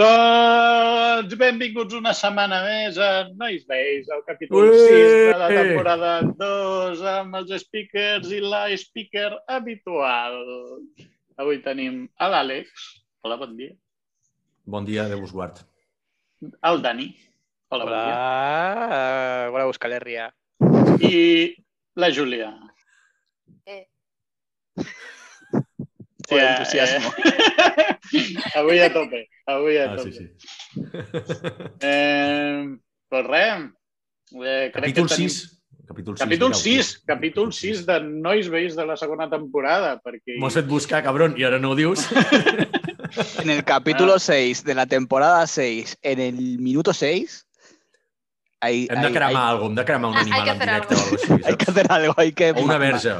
Doncs benvinguts una setmana més a Nois Veis, el capítol 6 de la temporada 2 amb els speakers i la speaker habitual. Avui tenim a l'Àlex. Hola, bon dia. Bon dia, Déu us guard. El Dani. Hola, Hola, bon dia. hola Euskal Herria. I la Júlia. Eh. Por entusiasmo. avui a tope. Avui a Ah, tope. sí, sí. Eh, pues res. Eh, crec Capítol que tenim... 6. Capítol 6. Capítol 6, capítol 6 de Nois Veïs de la segona temporada, perquè... M'ho has fet buscar, cabron, i ara no ho dius. En el capítulo 6 de la temporada 6, en el minuto 6, hay, Hem de hay- cremar hay- algo, hem de cremar un Ah, hay animal que en hacer directe algo. o hay que hacer algo, hay que... O una verge.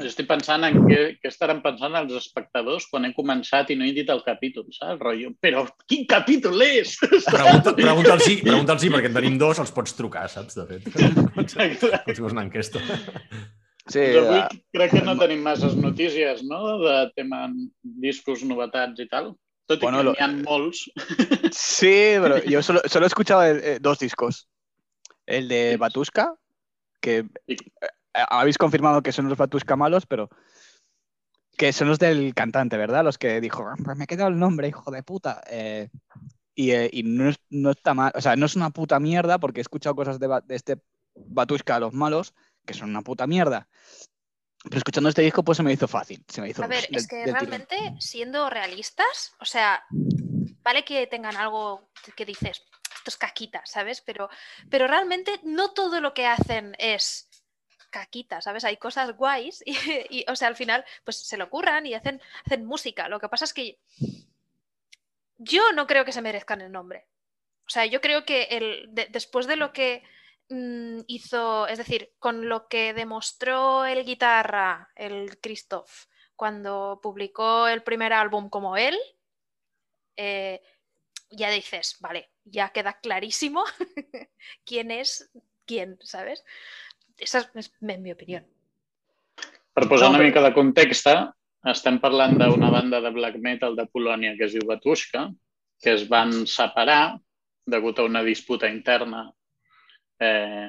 Jo estic pensant en què, què estaran pensant els espectadors quan hem començat i no he dit el capítol, saps? Rotllo, però quin capítol és? Pregunta- Pregunta'ls sí, pregunta'ls sí, perquè en tenim dos, els pots trucar, saps, de fet. Exacte. Com si fos una enquesta. Sí, Doncs avui ah, crec que no tenim masses notícies, no?, de tema discos, novetats i tal. Tot i Bueno, que lo- n'hi ha molts. sí, pero yo solo, solo he escuchado el- eh, dos discos. El de Batuska, que eh, habéis confirmado que son los Batuska malos, pero que son los del cantante, ¿verdad? Los que dijo, "Ah, pues me he quedado el nombre, hijo de puta. Eh, y eh, y no, es- no está mal, o sea, no es una puta mierda porque he escuchado cosas de, de este Batuska, los malos, que son una puta mierda. Pero escuchando este disco, pues se me hizo fácil. Se me hizo A ver, es que tirón. realmente, siendo realistas, o sea, vale que tengan algo que dices, esto es caquita, ¿sabes? Pero, pero realmente no todo lo que hacen es caquita, ¿sabes? Hay cosas guays y, o sea, al final, pues se lo curran y hacen, hacen música. Lo que pasa es que yo no creo que se merezcan el nombre. O sea, yo creo que el, de- después de lo que mm, hizo, es decir, con lo que demostró el guitarra, el Christoph, cuando publicó el primer álbum como él, eh, ya dices, vale, ya queda clarísimo quién es quién, ¿sabes? Esa es, es mi- opinión. Per posar una mica de context, estem parlant d'una banda de black metal de Polònia que es diu Batushka, que es van separar degut a una disputa interna, eh,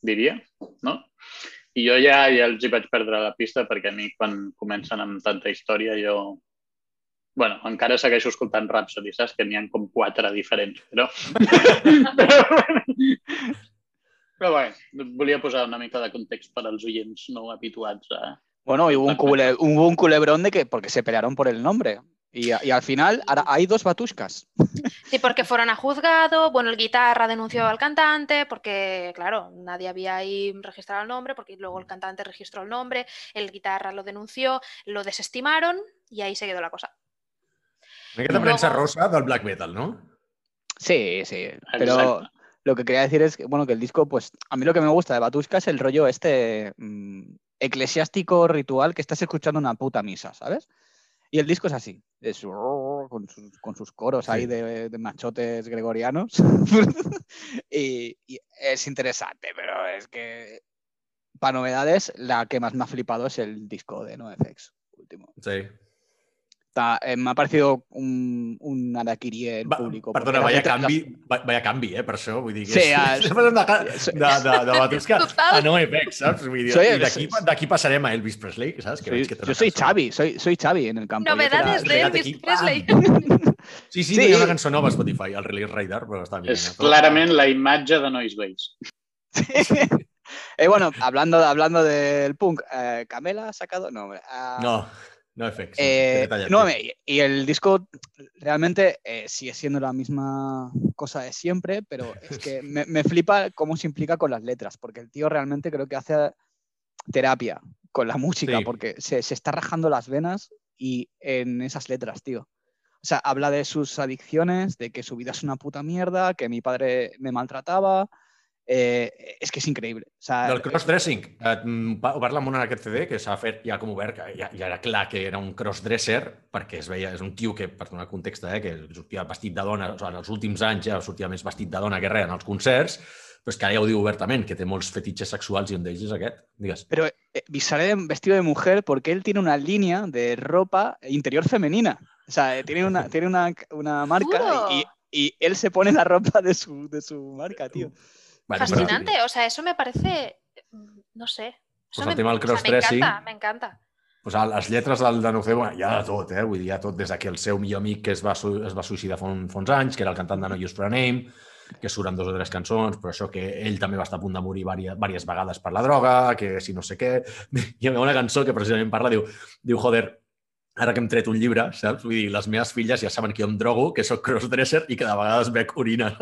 diria, no? I jo ja, ja els hi vaig perdre la pista perquè a mi quan comencen amb tanta història jo... bueno, encara segueixo escoltant Rhapsody, saps? Que n'hi ha com quatre diferents, però... però, però bé, volia posar una mica de context per als oients no habituats a, Bueno, y hubo un, Exacto. cule- hubo un culebrón de que porque se pelearon por el nombre. Y, al final ahora hay dos batushkas. Sí, porque fueron a juzgado, bueno, el guitarra denunció al cantante, porque, claro, nadie había ahí registrado el nombre, porque luego el cantante registró el nombre, el guitarra lo denunció, lo desestimaron y ahí se quedó la cosa. Una miqueta premsa rosa del black metal, no? Sí, sí. Pero Exacto. Lo que quería decir es que, bueno, que el disco, pues a mí lo que me gusta de Batushka es el rollo este mm, eclesiástico ritual que estás escuchando una puta misa, ¿sabes? Y el disco es así, es con sus, con sus coros Sí. ahí de, de machotes gregorianos. y, y es interesante, pero es que para novedades, la que más me ha flipado es el disco de NoFX último. Sí. Está- eh, me ha parecido un, un araquiri en Va, público. perdona, vaya canvi, va- vaya canvi, eh, per això. Vull dir que Sí, és, ah, és de, soy- de, de, de Batusca a no FX, saps? Vull dir, Soy- I d'aquí passarem a Elvis Presley, saps? Que Soy- veig que yo soy. Xavi, soy, soy Xavi en el campo. Novedades de Elvis aquí, Presley. Sí, sí, Sí. sí. una cançó nova a Spotify, el Release Radar, però està bien. és eh? clarament la imatge de Noise Base. Eh, bueno, hablando, hablando del punk, eh, ¿Camela ha sacado? No, hombre, ah, No, no FX. eh, no, y el disco realmente eh, sigue siendo la misma cosa de siempre, pero es que me, me flipa cómo se implica con las letras, porque el tío realmente creo que hace terapia con la música, Sí. porque se, se está rajando las venas y en esas letras, tío. O sea, habla de sus adicciones, de que su vida es una puta mierda, que mi padre me maltrataba. Eh, és que és increïble. O sea, Del crossdressing, eh, mm, ho parla molt en aquest CD, que s'ha fet ja com obert, que ja, ja era clar que era un crossdresser, perquè es veia, és un tio que, per donar context, eh, que sortia vestit de dona, o sigui, en els últims anys ja sortia més vestit de dona que res en els concerts, però és que ara ja ho diu obertament, que té molts fetitxes sexuals i un d'ells és aquest. Digues. Pero eh, sale vestido de mujer porque él tiene una línea de ropa interior femenina. O sea, tiene una, tiene una, una marca y, y él se pone la ropa de su, de su marca, tío. Bueno, però- Fascinante, o sea, eso me parece, no sé. Eso Pues el me, tema del o sea, me crossdressing. encanta, me encanta. Pues les lletres del de Nocebo hi ha de tot, eh? Vull dir, hi ha tot des de que el seu millor amic que es va, es va suïcidar fa, un, fa uns anys, que era el cantant de No Use for a Name, que suren dos o tres cançons, però això que ell també va estar a punt de morir diverses vegades per la droga, que si no sé què... Hi ha una cançó que precisament parla, diu, diu joder, ara que hem tret un llibre, saps? Vull dir, les meves filles ja saben que jo em drogo, que sóc crossdresser i que de vegades bec orina.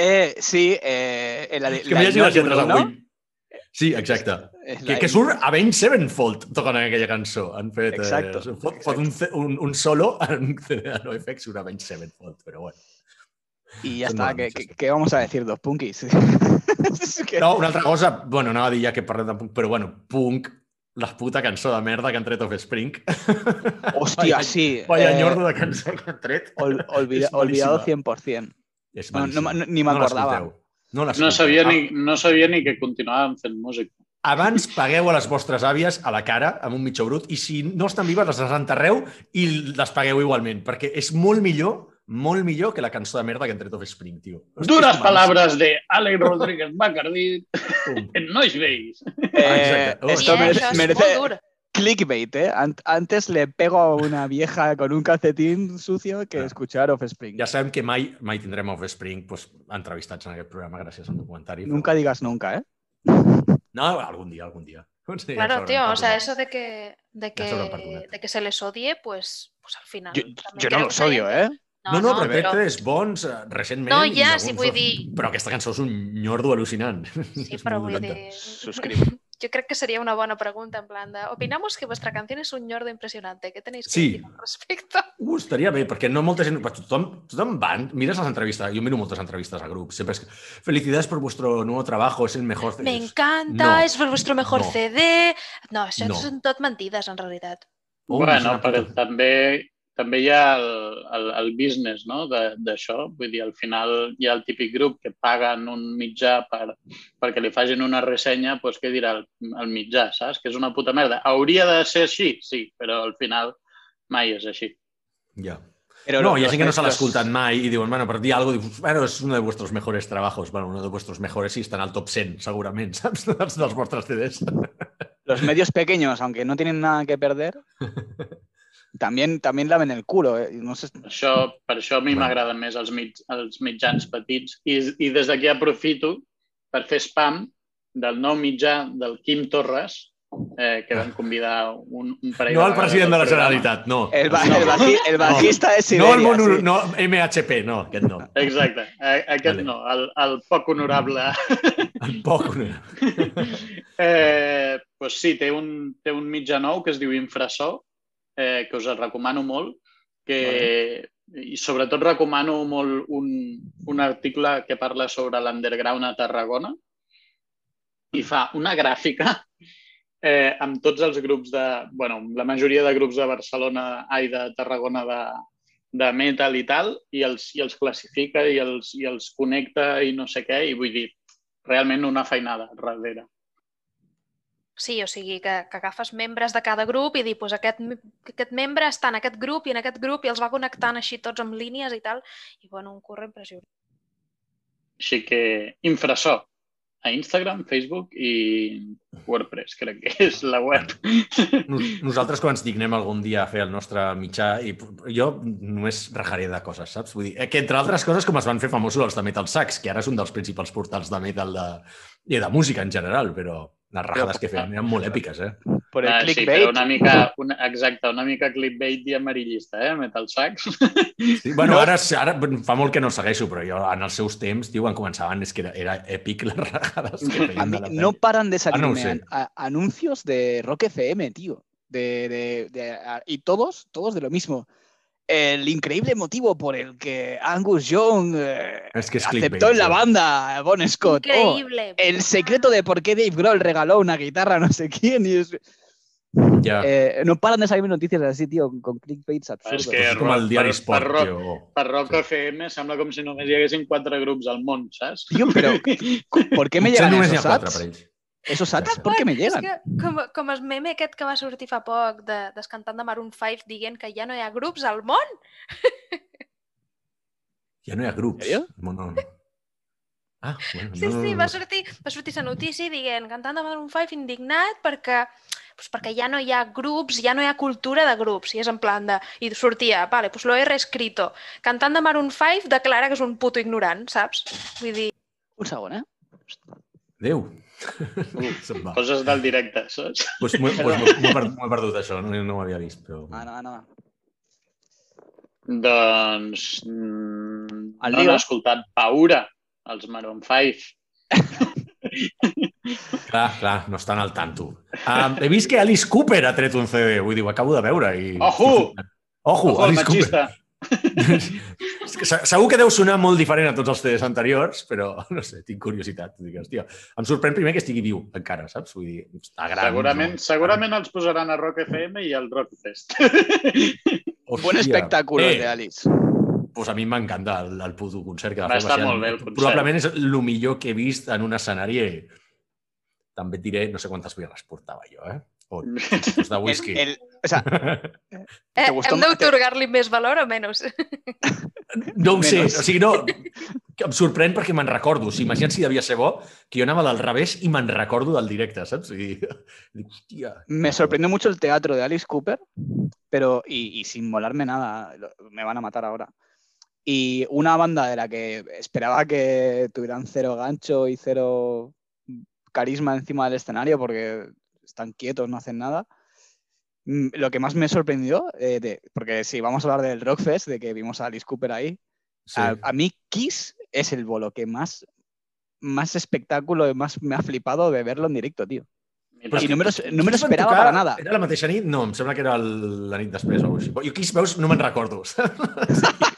Eh, sí, eh, en la, És que m'he llegit les lletres avui. Sí, exacte. Que, que surt Avenged Sevenfold tocant aquella cançó. Han fet Exacto. eh, fot, fot un, un, un solo en NoFX surt Avenged Sevenfold, però bueno. Y ya está, ¿qué, maravillosas. qué, qué vamos a decir dos punkis? No, una altra cosa, bueno, anava a dir ja que parlem de punk, però bueno, punk, la puta cançó de merda que han tret Offspring. Hostia, Vaya- sí. Vaya eh, nyordo de cançó que han tret. ol- olvida- olvidado malíssima. 100%. És No, no, no, ni me No. No, No sabia, Ah, ni, no sabia ni que continuàvem fent música. Abans pagueu a les vostres àvies a la cara amb un mitjó brut i si no estan vives les desenterreu i les pagueu igualment, perquè és molt millor, molt millor que la cançó de merda que han tret Offspring, tio. És palabras de Alex Rodríguez Bacardí en Nois Veis. Eh, exacte. esto Hostia, merece, clickbait, ¿eh? Ant- Antes le pego a una vieja con un calcetín sucio que Clar. escuchar Offspring. Ja sabem que mai mai tindrem Offspring pues, entrevistats en aquest programa gràcies al documentari. però- Nunca digas nunca, ¿eh? No, algun dia, algun dia. Sí, ja Claro, tío, o sea, eso de que, de que, de que se les odie, pues, pues al final. Yo, no los odio, ¿eh? No, no, però tret tres bons eh, recentment. No, ja, alguns sí, vull dir- Però aquesta cançó és un nyordo al·lucinant. Sí, És molt voy dolenta. de... Suscribo. Yo creo que sería una buena pregunta, en plan de, opinamos que vuestra canción es un ñordo impresionante. ¿Qué tenéis que Sí. decir al respecto? Uh, estaria bé, perquè no molta gent... però Tothom, tothom va, mires les entrevistes, jo miro moltes entrevistes a grups, sempre és que felicidades por vuestro nuevo trabajo, es el mejor... Me és- encanta, No. es vuestro mejor No. CD. No, això No. són tot mentides, en realitat. Oh, és bueno, però també, també hi ha el, el, el business no? de- d'això. Vull dir, al final hi ha el típic grup que paguen un mitjà per, perquè li facin una ressenya, doncs què dirà el, el mitjà, saps? Que és una puta merda. Hauria de ser així, sí, però al final mai és així. Ja. Pero No, hi ha gent que no se los- l'escoltat mai i diuen, bueno, per dir alguna cosa, dius, bueno, és uno de vuestros mejores trabajos. Bueno, uno de vuestros mejores sí, està en el top 100, segurament, saps? Dels, dels vostres CDs. Los medios pequeños, aunque no tienen nada que perder, también, también laven el culo. ¿eh? No sé, Això, per això a mi Bueno. m'agraden més els, mig, els mitjans petits i, i des d'aquí aprofito per fer spam del nou mitjà del Quim Torres, eh, que vam convidar un, un parell No de el president de la. Generalitat, no. el, ba- No. el baji- el bajista de No Siberia. el mono, sí. no MHP, no, aquest no. Exacte, eh, aquest Vale. no, el, el poc honorable. El poc. no. eh, pues sí, té un, té un mitjà nou que es diu Infrasó, eh, que us el recomano molt, que, i sobretot recomano molt un, un article que parla sobre l'underground a Tarragona i fa una gràfica eh, amb tots els grups de... bueno, la majoria de grups de Barcelona, ai, de Tarragona de, de metal i tal, i els, i els classifica i els, i els connecta i no sé què, i vull dir, realment una feinada darrere. Sí, o sigui, que, que agafes membres de cada grup i dir, pues aquest, aquest membre està en aquest grup i en aquest grup i els va connectant així tots amb línies i tal. I bueno, un curre impressionant. Així que infrasó a Instagram, Facebook i WordPress, crec que és la web. Nos- Nosaltres, quan ens dignem algun dia a fer el nostre mitjà, i jo només rajaré de coses, saps? Vull dir, eh, que entre altres coses, com es van fer famosos els de Metal Sax, que ara és un dels principals portals de metal de, i de música en general, però les rajades que feien eren molt èpiques, eh? Por el Ah, sí, clickbait. però una mica, una, exacte, una mica clickbait i amarillista, eh, Metal Sax. Sí, bueno, No. ara, ara fa molt que no el segueixo, però jo en els seus temps, tio, quan començaven, és que era, era èpic les rajades que feien A de la no paran de Ah, no sé. anuncios de Rock FM, tío. De, de- de- a- y todos, todos de lo mismo. El increíble motivo por el que Angus Young eh, És que és aceptó en la tio. banda Bon Scott. Oh, Increïble. el secreto de por qué Dave Grohl regaló una guitarra a no sé quién. Y es- Ja. eh, no paran de salirme noticias así, tío, con clickbaits absurdos. És que és com el diari per- Esport, per rock- tio. Per Rock Sí. FM sembla com si només hi haguessin quatre grups al món, saps? Tío, pero ¿por qué me llegan ha esos quatre per ells. Esos ads, Ja, ¿por qué me És llegan? que, com, com el meme aquest que va sortir fa poc de, dels cantants de Maroon 5 dient que ja no hi ha grups al món. Ja no hi ha grups. Sèrio? No, no. Ah, bueno, Sí, no, sí, no, va sortir, va sortir la notícia dient cantant de Maroon 5 indignat perquè, pues perquè ja no hi ha grups, ja no hi ha cultura de grups. I és en plan de... I sortia, vale, pues lo he reescrito. Cantant de Maroon 5 declara que és un puto ignorant, saps? Vull dir, Un segon, eh? Adéu. Va. Coses del directe, saps? Pues m'ho pues m'ho- m'ho he perdut, he això. No, no ho havia vist, però... Ah, no, no. Doncs mm, El no lío. n'he escoltat Paura, els Maroon 5. Clar, clar, no estan al tanto. Um, he vist que Alice Cooper ha tret un CD, vull dir, ho acabo de veure. I... Ojo! Ojo, Ojo, Alice Cooper. Segur que deu sonar molt diferent a tots els CDs anteriors, però no sé, tinc curiositat. Dic, hòstia, em sorprèn primer que estigui viu encara, saps? Vull dir, està gran. Segurament, no? segurament els posaran a Rock FM i al Rockfest. Hòstia. Buen espectáculo Eh, de Alice. Pues a mi m'encanta el, el puto concert que va, Va fer. estar ser molt bé, el concert. Probablement és el millor que he vist en un escenari. També et diré, no sé quantes birres portava jo, eh? O de whisky. El, el- o sea, eh, ¿Te gustó hem más? d'otorgar-li més valor o menys? No ho sé, o sigui, no, em sorprèn perquè me'n recordo. O sigui, imagina't si devia ser bo, que jo anava del revés i me'n recordo del directe, saps? I dic, hòstia... me sorprendió mucho el teatro de Alice Cooper, pero, y, y sin molarme nada, me van a matar ahora. Y una banda de la que esperaba que tuvieran cero gancho y cero carisma encima del escenario porque están quietos, no hacen nada. Mm, Lo que más me sorprendió, eh, de- porque si vamos a hablar del Rockfest, de que vimos a Alice Cooper ahí, Sí. a, a mí Kiss es el bolo que más, más espectáculo y más me ha flipado de verlo en directo, tío. Però I no me lo- no me lo Kiss van esperaba tocar- para nada. Era la mateixa nit? No, em sembla que era el, la nit després o així. Jo Kiss, veus, no me'n recordo.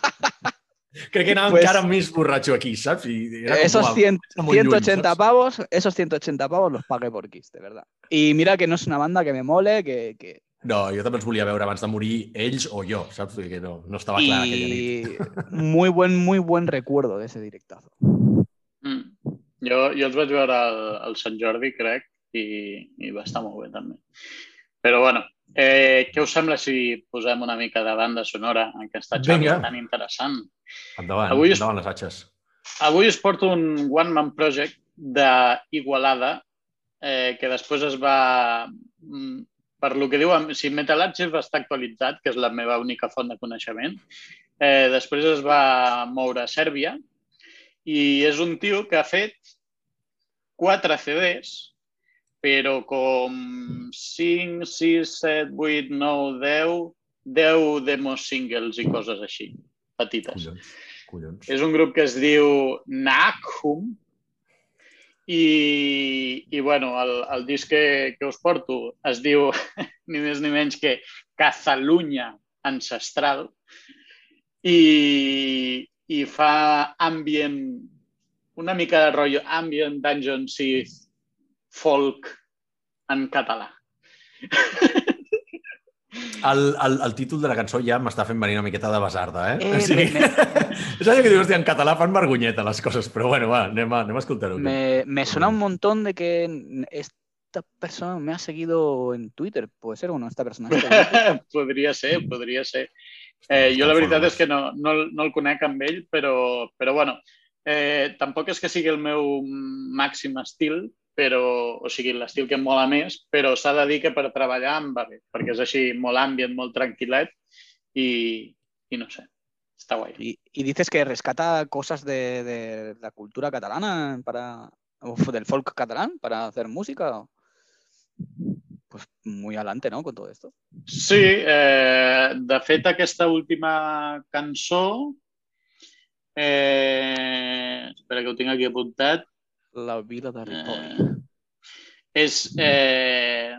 Crec que anava Pues- encara més borratxo aquí, saps? I era com, Esos uau, 100 està molt lluny, 180 saps? pavos, esos 180 pavos los pagué por Kiss, de verdad. Y mira que no es una banda que me mole, que... que... No, jo també els volia veure abans de morir ells o jo, saps? Que no, no estava clar aquella nit. Y muy buen, muy buen recuerdo de ese directazo. Mm. Jo, jo els vaig veure al, al Sant Jordi, crec, i, i va estar molt bé, també. Però, bueno, eh, què us sembla si posem una mica de banda sonora en aquesta xarxa Vinga. tan interessant? Endavant, Avui endavant les atxes. Avui us porto un one-man project d'Igualada eh, que després es va... Per lo que diu, si Metal Archive està actualitzat, que és la meva única font de coneixement, eh, després es va moure a Sèrbia i és un tio que ha fet quatre CDs, però com 5, 6, 7, 8, 9, 10, 10 demos singles i coses així, petites. Collons, collons. És un grup que es diu Nakhum i, i bueno, el, el disc que, que us porto es diu ni més ni menys que Catalunya Ancestral i, i fa ambient, una mica de rotllo ambient dungeon Sith folk en català. El, el, el títol de la cançó ja m'està fent venir una miqueta de basarda, eh? Eh, o sigui, és allò que dius, hòstia, en català fan vergonyeta les coses, però bueno, va, anem a, anem a escoltar-ho. Me, me suena un montón de que esta persona me ha seguido en Twitter. Puede ser, bueno, esta persona. podria ser, podria ser. Eh, jo la veritat és que no, no, no el conec amb ell, però, però bueno, eh, tampoc és que sigui el meu màxim estil, però, o sigui, l'estil que em mola més, però s'ha de dir que per treballar em va bé, perquè és així molt ambient, molt tranquil·let i, i no sé, està guai. Y, y dices que rescata cosas de, de la cultura catalana para o del folk catalán para hacer música. Pues muy adelante, ¿no? Con todo esto. Sí, eh, de fet, aquesta última cançó... Eh, espera, que ho tinc aquí apuntat. La vida de Ripoll. Eh, és, eh,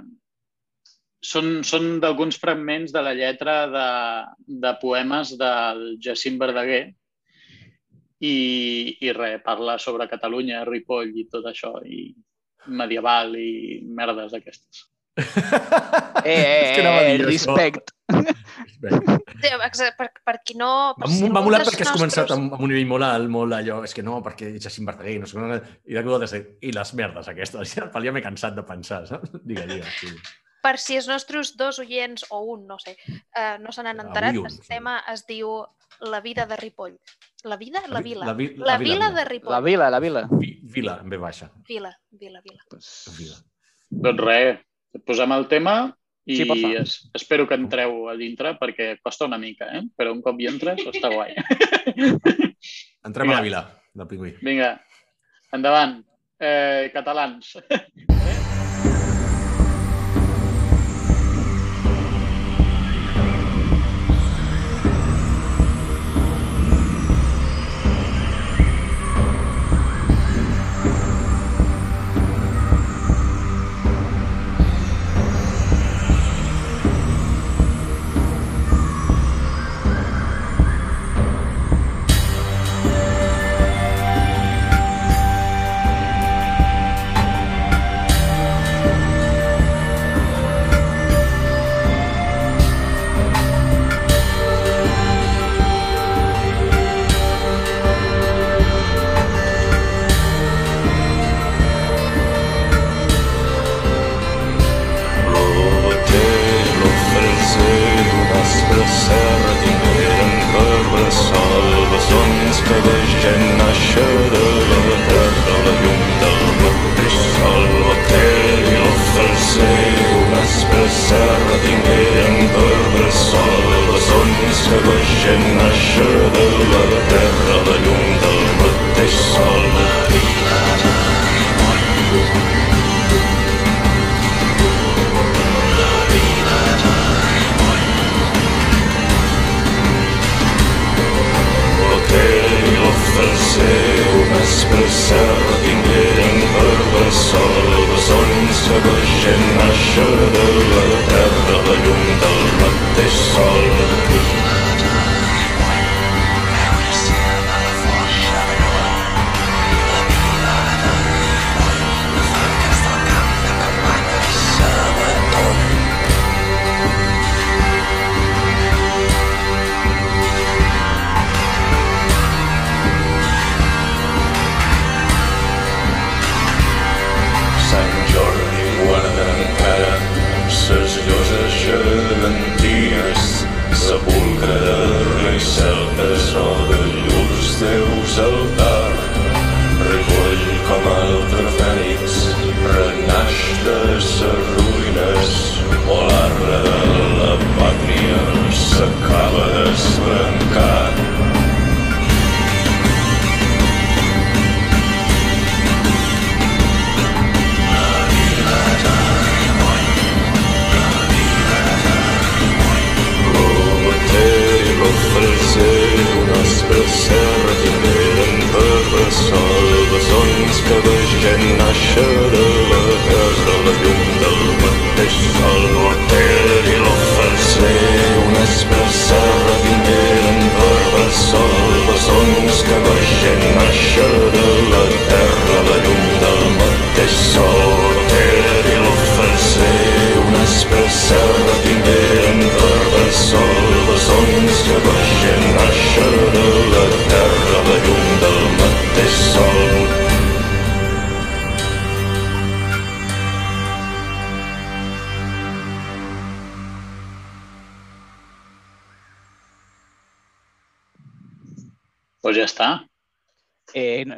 són són d'alguns fragments de la lletra de, de poemes del Jacint Verdaguer i, i res, parla sobre Catalunya, Ripoll i tot això, i medieval i merdes d'aquestes. Eh, eh, això. respect. Sí, exa- Per, per qui no... Per si m'ha algú molat perquè has començat nostres- amb, amb un nivell molt alt, molt allò, és que no, perquè ets així Verdaguer, no sé com, i de cop i les merdes aquestes, ja, ja m'he cansat de pensar, saps? Digue, digue. Sí. Per si els nostres dos oients, o un, no sé, eh, no se n'han enterat, un, el sí. tema es diu La vida de Ripoll. La vida? La, vi- vila. La, vi, La, vila, de La Ripoll. vila, la vila. vi, vila, en B baixa. Vila, vila, vila. Pues, Vila. Doncs res, posem el tema i Sí, es, espero que entreu a dintre perquè costa una mica, eh? però un cop hi entres està guai. Entrem Vinga. a la vila del pingüí. Vinga, endavant. Eh, catalans.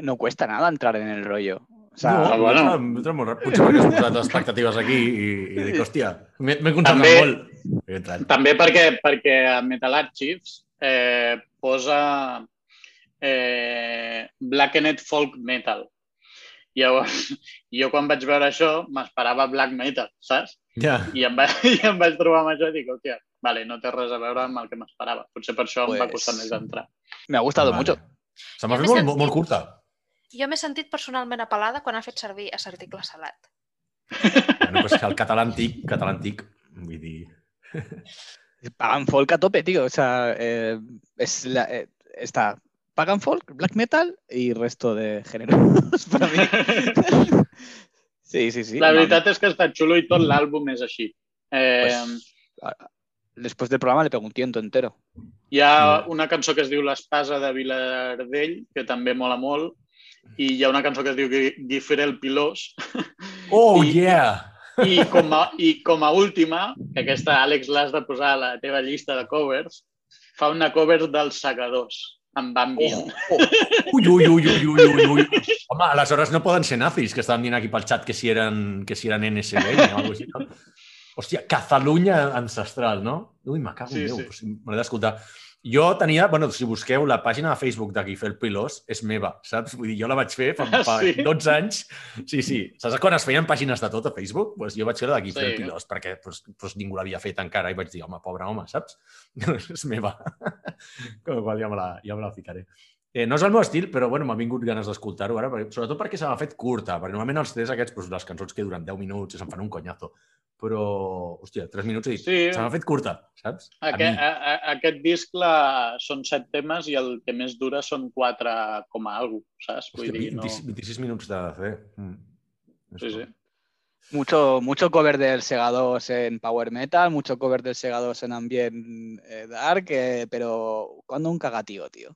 no, cuesta nada entrar en el rollo. O sea, no, ah, bueno. trobat molt raro. Potser perquè has posat expectatives aquí i, i dic, hòstia, m'he concentrat També- molt. També perquè, perquè a Metal Archives eh, posa eh, Blackened Folk Metal. Llavors, jo quan vaig veure això m'esperava black metal, saps? Ja. I em, va, I em vaig trobar amb això i dic, hòstia, vale, no té res a veure amb el que m'esperava. Potser per això em va Pues- costar més d'entrar. me ha gustado Vale. mucho. Se m'ha fet molt, molt curta. Jo m'he sentit personalment apel·lada quan ha fet servir a l'article salat. Bueno, pues que el català antic, català antic, vull dir... Pagan folk a tope, tío. O sea, eh, es la, eh, está Pagan folk, black metal y resto de géneros para mí. Sí, sí, sí. La veritat és que està xulo i tot l'àlbum és així. Eh, Pues- Después del programa le pego un tiento entero. Hi ha una cançó que es diu L'Espasa de Vilardell, que també mola molt, i hi ha una cançó que es diu Gui- Guifré el Pilós, Oh, I- yeah! i com, a, i com a última, que aquesta, Àlex, l'has de posar a la teva llista de covers, fa una cover dels segadors, amb ambient. Oh, Ui, ui, ui, ui, ui, ui, ui. Home, aleshores no poden ser nazis, que estaven dient aquí pel xat que si eren, que si eren NSB o alguna cosa així? Hòstia, Catalunya ancestral, no? Ui, me cago en Sí, Déu, sí. m'he d'escoltar. Jo tenia, bueno, si busqueu la pàgina de Facebook de Guifel Pilós, és meva, saps? Vull dir, jo la vaig fer fa, Ah, fa sí? 12 anys. Sí, sí. Saps quan es feien pàgines de tot a Facebook? Pues jo vaig fer la de Guifel Sí. Pilós, perquè pues, pues, ningú l'havia fet encara i vaig dir, home, pobre home, saps? és meva. Com qual ja me la, ja me la ficaré. Eh, no és el meu estil, però bueno, m'ha vingut ganes d'escoltar-ho ara, perquè, sobretot perquè se m'ha fet curta, perquè normalment els tres aquests, doncs, les cançons que duren 10 minuts i se'n fan un conyazo. Però, hòstia, 3 minuts i Sí. se m'ha fet curta, saps? A Aquest, a, a, aquest disc la, són set temes i el que més dura són quatre com a algo, saps? Vull Hòstia, dir, no... 26, 26 minuts de fer. Mm. Sí, sí. Mucho, mucho cover del Segados en Power Metal, mucho cover del Segados en Ambient eh, Dark, eh, pero ¿cuándo un cagatío, tío?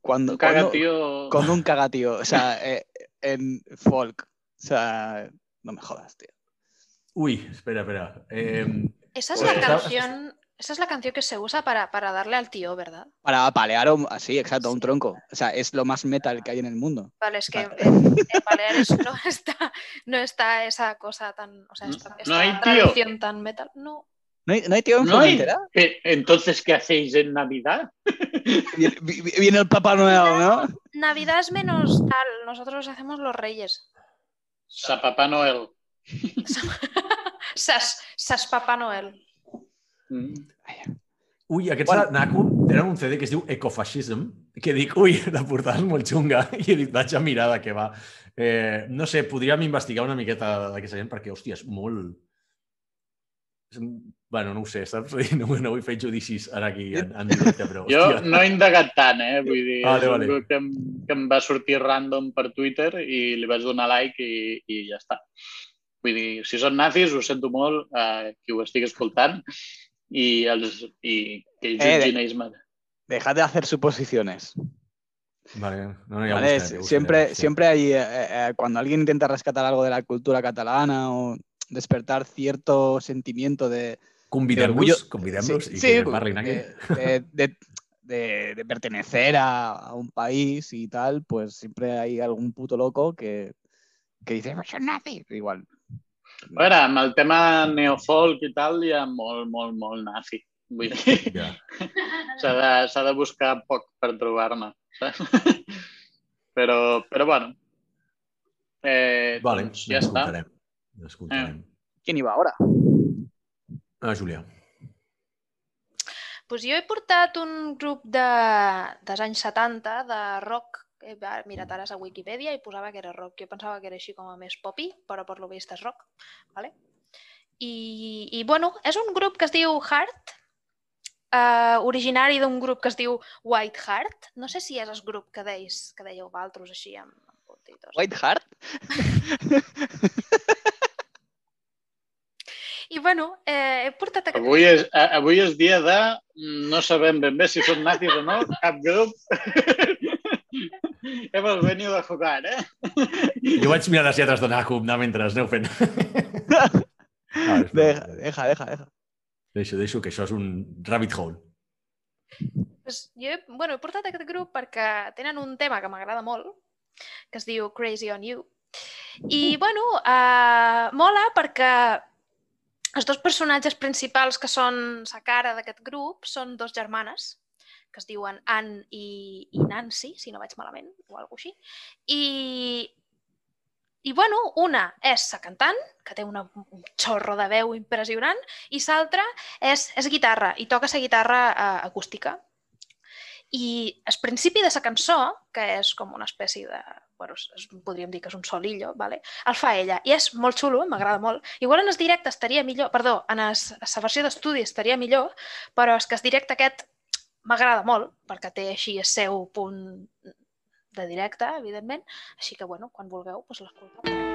¿Cuándo, Un cuándo- cagatío... cuándo un cagatío? O sea, eh, en folk. O sea, no me jodas, tío. Uy, espera, espera. Eh, Esa es Pues la canción. Esa es la canción que se usa para, para darle al tío, ¿verdad? Para palear un- así, exacto, un tronco. O sea, es lo más metal que hay en el mundo. Vale, es que Vale. en, en Baleares no está, no está esa cosa tan. O sea, No- esta, no hay tío. tradición tan metal. No. ¿No hay, no hay tío en ¿No hay? Formentera? Eh, Entonces, ¿qué hacéis en Navidad? Viene, vi- viene el Papá Noel, ¿no? Navidad es menos tal. Nosotros hacemos los reyes. Sa Papá Noel. Sas, Sas Papá Noel. Mm. Ui, aquests Bueno. bueno. Naco tenen un CD que es diu Ecofascism, que dic, ui, la portada és molt xunga, i he dit, vaig a mirar de què va. Eh, no sé, podríem investigar una miqueta d'aquesta gent, perquè, hòstia, és molt... Un- Bueno, no ho sé, saps? No, no vull fer judicis ara aquí en, en directe, però, Jo hòstia... no he indagat tant, eh? Vull dir, Vale, és un vale. grup que em, que em va sortir random per Twitter i li vaig donar like i, i ja està. Vull dir, si són nazis, ho sento molt, eh, qui ho estigui escoltant, i, els, i que Eh, jutgin ells mateixos. Dejad de hacer suposiciones. Vale, no, no, ja ¿vale? ho siempre, sí. siempre hay, eh, eh, cuando alguien intenta rescatar algo de la cultura catalana o despertar cierto sentimiento de, Convidem-los, orgullo- convidem-los sí, i sí, de, de- de- de- de pertenecer a, a un país y tal, pues siempre hay algún puto loco que, que dice, "Pues son nazis. Igual. A veure, amb el tema neofolk i tal, hi ha molt, molt, molt nazi. Vull dir, Ja. s'ha de, de buscar poc per trobar-ne. Però, però bueno. Eh, Vale, doncs ja està. L'escoltarem. L'escoltarem. ¿Quién iba ahora? Ah, Julià. Pues jo he portat un grup de, dels anys 70 de rock. He mirat ara a Wikipedia i posava que era rock. Jo pensava que era així com a més popi, però per lo vist és rock. Vale? I, I, bueno, és un grup que es diu Heart, eh, originari d'un grup que es diu White Heart. No sé si és el grup que deis, que dèieu valtros així amb, amb puntitos. White Heart. I bueno, eh, he portat aquest... Avui és, a- avui és dia de... mm, No sabem ben bé si són nazis o no, cap grup. Hemos venido a jugar, eh? Jo vaig mirar les lletres de Naco anar mentre aneu fent. Ah, Deja, deja, deja, deja. Deixo, deixo, que això és un rabbit hole. Pues jo he, bueno, he portat aquest grup perquè tenen un tema que m'agrada molt, que es diu Crazy on You. I, bueno, uh, mola perquè els dos personatges principals que són la cara d'aquest grup són dos germanes, que es diuen Anne i, i Nancy, si no vaig malament, o alguna així. I, i bueno, una és la cantant, que té una, un xorro de veu impressionant, i l'altra és, és guitarra, i toca la guitarra uh, acústica. I al principi de la cançó, que és com una espècie de... Bueno, és- podríem dir que és un solillo, vale? el fa ella. I és molt xulo, m'agrada molt. Igual en el directe estaria millor, perdó, en la versió d'estudi estaria millor, però és que el directe aquest m'agrada molt, perquè té així el seu punt de directe, evidentment. Així que, bueno, quan vulgueu, doncs l'escolteu.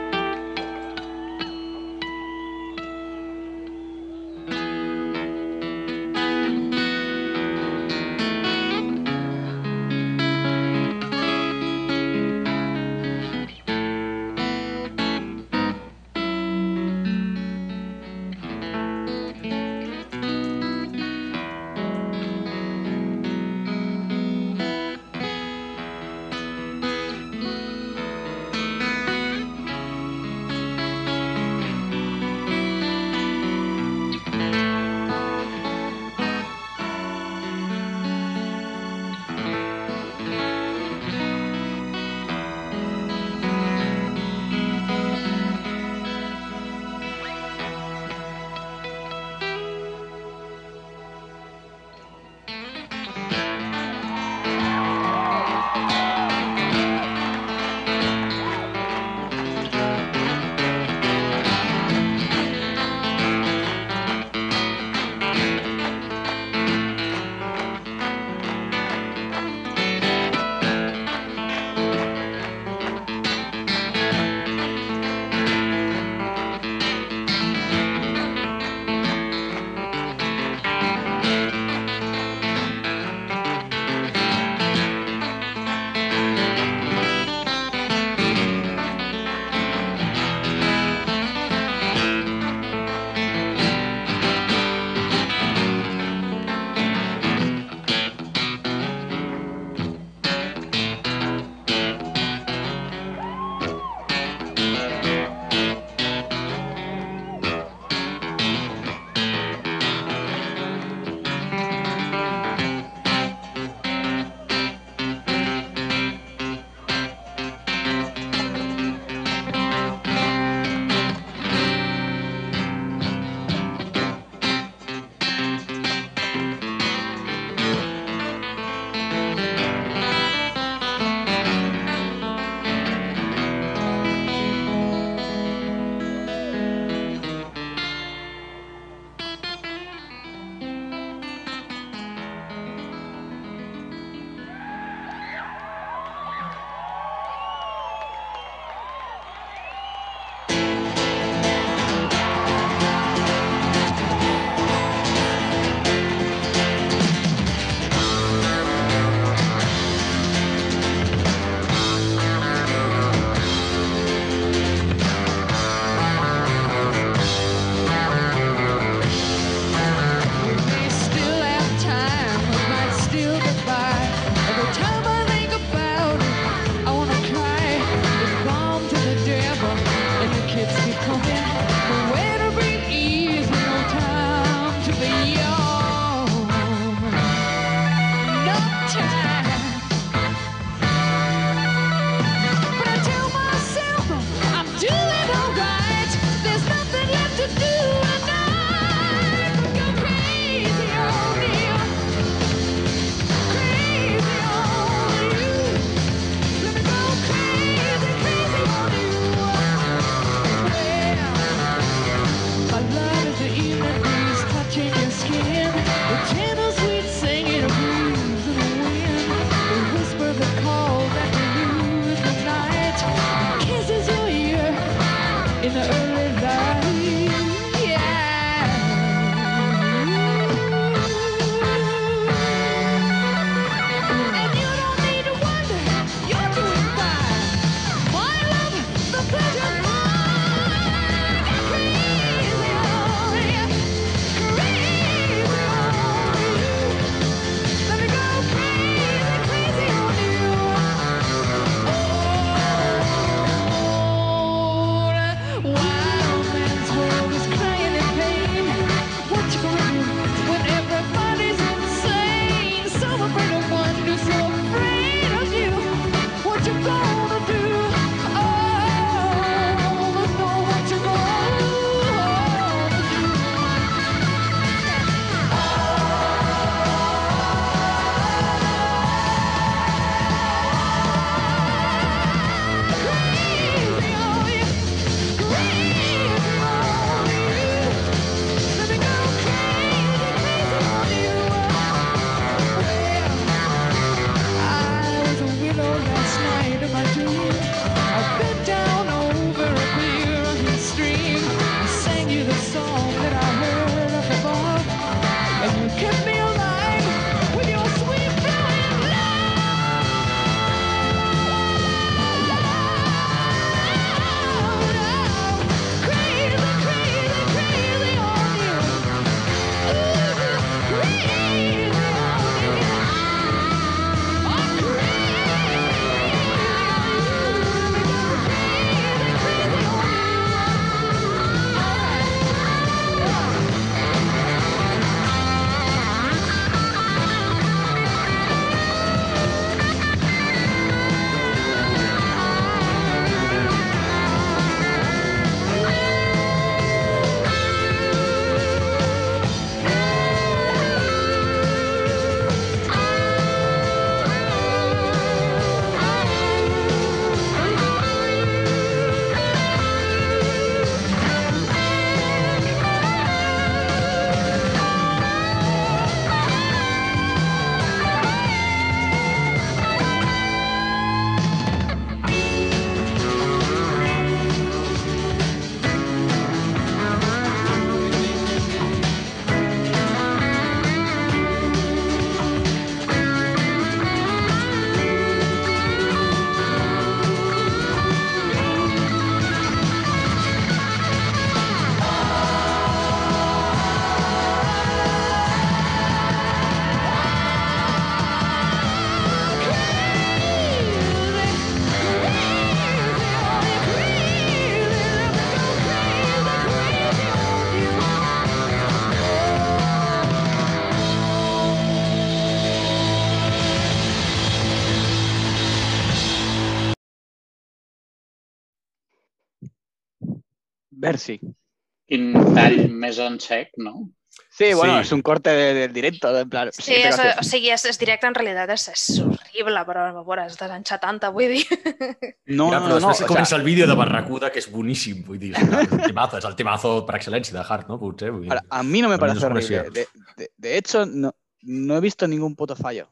Quin tall més en sec, no? Sí, bueno, Sí. es un corte de- del directo, en plan... Sí, és, canción. o sigui, és, és directe, en realitat és, és horrible, però a veure, és dels anys 70, vull dir. No, no, però no, no, després o comença sea, el vídeo de Barracuda, que és boníssim, vull dir, és el temazo, és el temazo per excel·lència de Hart, no? Potser, vull dir. ahora, a mí no me parece horrible. De, de- de hecho, no, no he visto ningún puto fallo.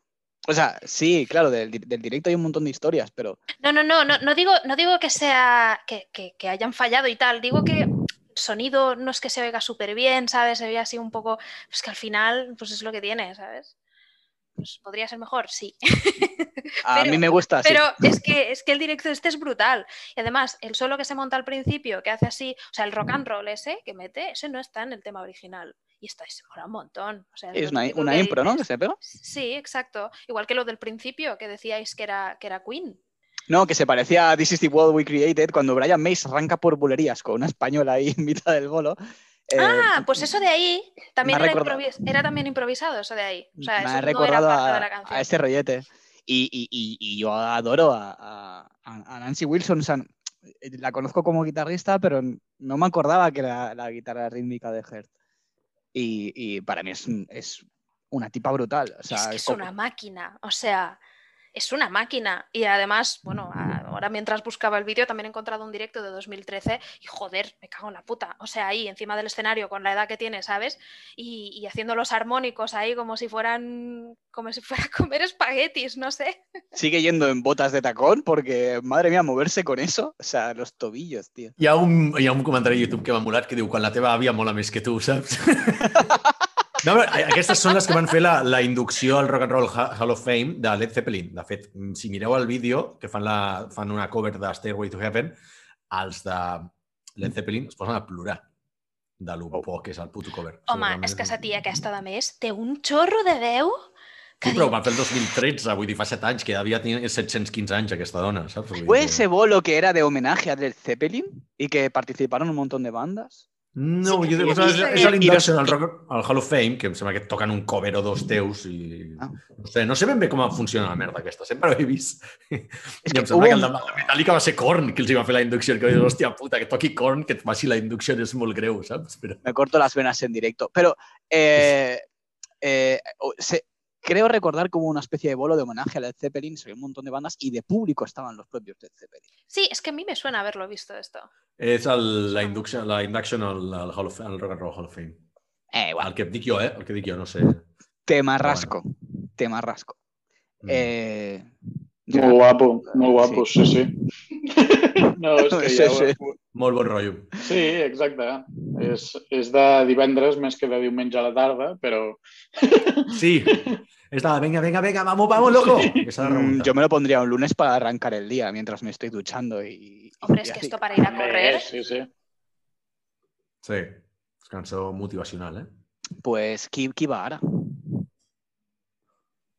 O sea, sí, claro, del, del directo hay un montón de historias, pero No, no, no, no, no digo, no digo que sea que, que- que hayan fallado y tal, digo que el sonido no es que se oiga súper bien, ¿sabes? Se ve así un poco, pues que al final, pues es lo que tiene, ¿sabes? Pues podría ser mejor, sí. a Pero- mí me gusta. Pero es que, es que el directo este es brutal. Y además, el solo que se monta al principio, que hace así, o sea, el rock and roll ese que mete, ese no está en el tema original. Y está, se mola un montón. O sea, es una, una que impro, ¿no? Que se pega. Sí, exacto. Igual que lo del principio, que decíais que era, que era Queen. No, que se parecía a This is the World We Created cuando Brian May se arranca por bulerías con una española ahí en mitad del bolo. Eh, ah, pues eso de ahí también era, también improvisado, eso de ahí. O sea, me ha recordado a, a ese rollete. Y, y- y- y yo adoro a, a- a Nancy Wilson. o sea, la conozco como guitarrista, pero no me acordaba que era la guitarra rítmica de Hert. Y, y para mí es, es una tipa brutal. O sea, es que es como- una máquina, o sea, es una máquina. Y además, bueno, ahora mientras buscaba el vídeo también he encontrado un directo de 2013 y joder, me cago en la puta. O sea, ahí encima del escenario con la edad que tiene, ¿sabes? Y, y haciendo los armónicos ahí como si fueran, como si fuera a comer espaguetis, no sé. sigue yendo en botas de tacón porque, madre mía, moverse con eso. O sea, los tobillos, tío. Hi ha, un, hi ha un comentari a YouTube que m'ha molat que diu quan la teva àvia mola més que tu, saps? No, però aquestes són les que van fer la, la inducció al Rock and Roll Ha- Hall of Fame de Led Zeppelin. De fet, si mireu el vídeo, que fan, la, fan una cover de Stairway to Heaven, els de Led Zeppelin es posen a plorar de lo por que és el puto cover. Home, és que esa tia aquesta de més té un xorro de veu que Sí, però ho van fer el 2013, vull dir, fa 7 anys, que devia tenir 715 anys aquesta dona, saps? ¿Fue ese bolo que era de homenaje a Led Zeppelin y que participaron un montón de bandas? No, Sí que jo dic, és, és l'induction al, al Hall of Fame, que em sembla que toquen un cover o dos teus i... Ah. No sé, no sé ben bé com funciona la merda aquesta, sempre ho he vist. És I que em sembla hubo que el de un- Metallica va ser Korn qui els hi va fer la inducció, que va dir, hòstia puta, que toqui Korn, que et faci la inducció és molt greu, saps? Però... Me corto las venas en directo. Pero eh, eh, se- creo recordar como una especie de bolo de homenaje a Led Zeppelin, se ve un montón de bandas y de público estaban los propios Led Zeppelin. Sí, es que a mí me suena haberlo visto esto. És el, la, induction, la induction al, al, Hall of, al Rock and Roll Hall of Fame. Eh, igual, El que jo, eh? El que jo, no sé. tema rasco, tema rasco. Mm. Eh, Molt guapo, molt guapo, sí, sí. No, és que Sí, ja... sí. ho- Molt bon rotllo. Sí, exacte. És, és de divendres més que de diumenge a la tarda, però... Sí, és de, venga, venga, venga, vamos, vamos, loco! De Mm, yo me lo pondría un lunes para arrancar el día mientras me estoy duchando y... Hombre, es que esto para ir a correr. sí, sí. Sí, és cançó motivacional, eh? Pues, qui, qui va ara?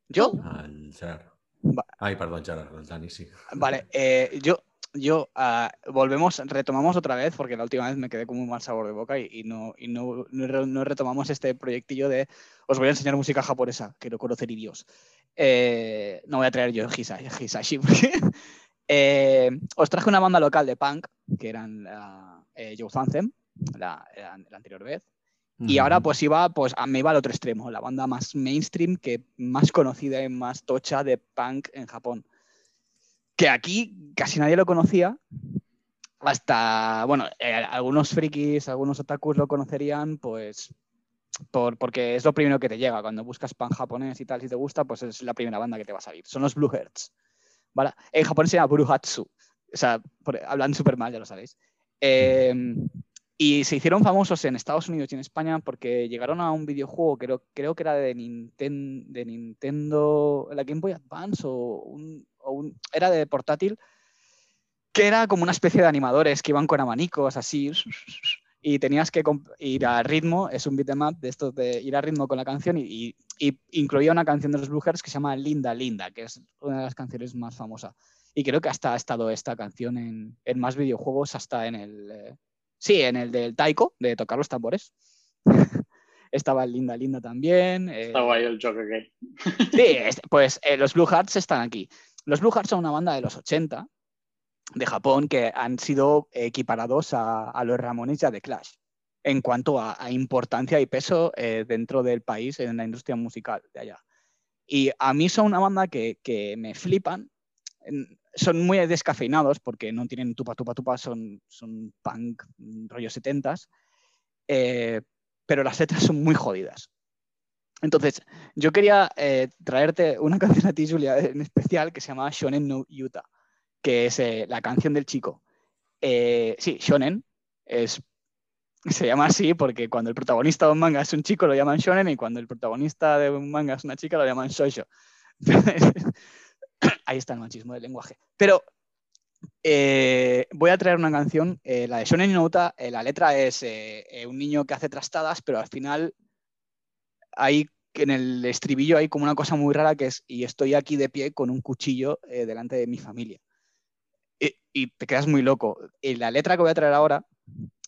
¿Yo? El Gerard. Va. Ai, perdó, Gerard, el Dani, sí. Vale, eh, yo, yo ah, volvemos, retomamos otra vez, porque la última vez me quedé con un mal sabor de boca y, y no, y no, no re- no retomamos este proyectillo de os voy a enseñar música japonesa, quiero conocer Dios. Eh, no voy a traer yo Hisa- Hisashi, porque eh, os traje una banda local de punk, que eran eh, Youth Anthem, la, la- la anterior vez, y ahora pues iba, pues a- me iba al otro extremo, la banda más mainstream, que más conocida y más tocha de punk en Japón. Que aquí casi nadie lo conocía. Hasta, bueno, eh, algunos frikis, algunos otakus lo conocerían, pues por, porque es lo primero que te llega. Cuando buscas pan japonés y tal, si te gusta, pues es la primera banda que te va a salir. Son los Blue Hearts. ¿vale? En japonés se llama Buruhatsu. O sea, hablan súper mal, ya lo sabéis. Eh, y se hicieron famosos en Estados Unidos y en España porque llegaron a un videojuego, creo, creo que era de, Ninten- de Nintendo, la Game Boy Advance o un, o un- era de portátil, que era como una especie de animadores que iban con abanicos así y tenías que ir a ritmo, es un beat'em de estos de ir a ritmo con la canción y, y- y incluía una canción de los Blue Hearts que se llama Linda Linda, que es una de las canciones más famosas. Y creo que hasta ha estado esta canción en, en más videojuegos, hasta en el... eh, sí, en el del Taiko, de tocar los tambores. Estaba Linda Linda también. eh, Està guai el joc aquell. Sí, es- pues eh, los Blue Hearts están aquí. Los Blue Hearts son una banda de los 80 de Japón que han sido equiparados a, a los Ramones y a The Clash en cuanto a, a importancia y peso eh, dentro del país en la industria musical de allá. Y a mí son una banda que, que me flipan. Son muy descafeinados porque no tienen tupa tupa tupa, son, son punk rollo 70s. eh, pero las letras son muy jodidas. Entonces, yo quería eh, traerte una canción a ti, Julia, en especial, que se llama Shonen no Yuta, que es eh, la canción del chico. Eh, sí, Shonen es, se llama así porque cuando el protagonista de un manga es un chico lo llaman Shonen y cuando el protagonista de un manga es una chica lo llaman Shoujo. Ahí está el machismo del lenguaje. Pero eh, voy a traer una canción, la de Shonen no Uta, eh, la letra es un niño que hace trastadas, pero al final hay en el estribillo hay como una cosa muy rara que es y estoy aquí de pie con un cuchillo eh, delante de mi familia. Y, y te quedas muy loco. Y la letra que voy a traer ahora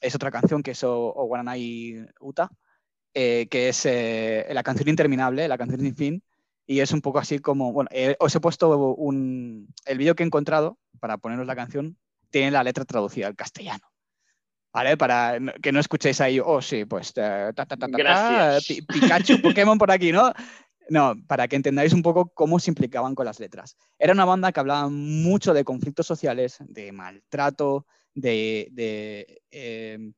es otra canción que es O- Owaranai Uta, eh, que es eh, la canción interminable, la canción sin fin, y es un poco así como, bueno, eh, os he puesto un, el vídeo que he encontrado para poneros la canción, tiene la letra traducida al castellano. ¿Vale? Para que no escuchéis ahí, oh, sí, pues ta, ta, ta, ta, ta, Gracias. Pi- Pikachu, Pokémon por aquí, ¿no? No, para que entendáis un poco cómo se implicaban con las letras. Era una banda que hablaba mucho de conflictos sociales, de maltrato, de, de, eh,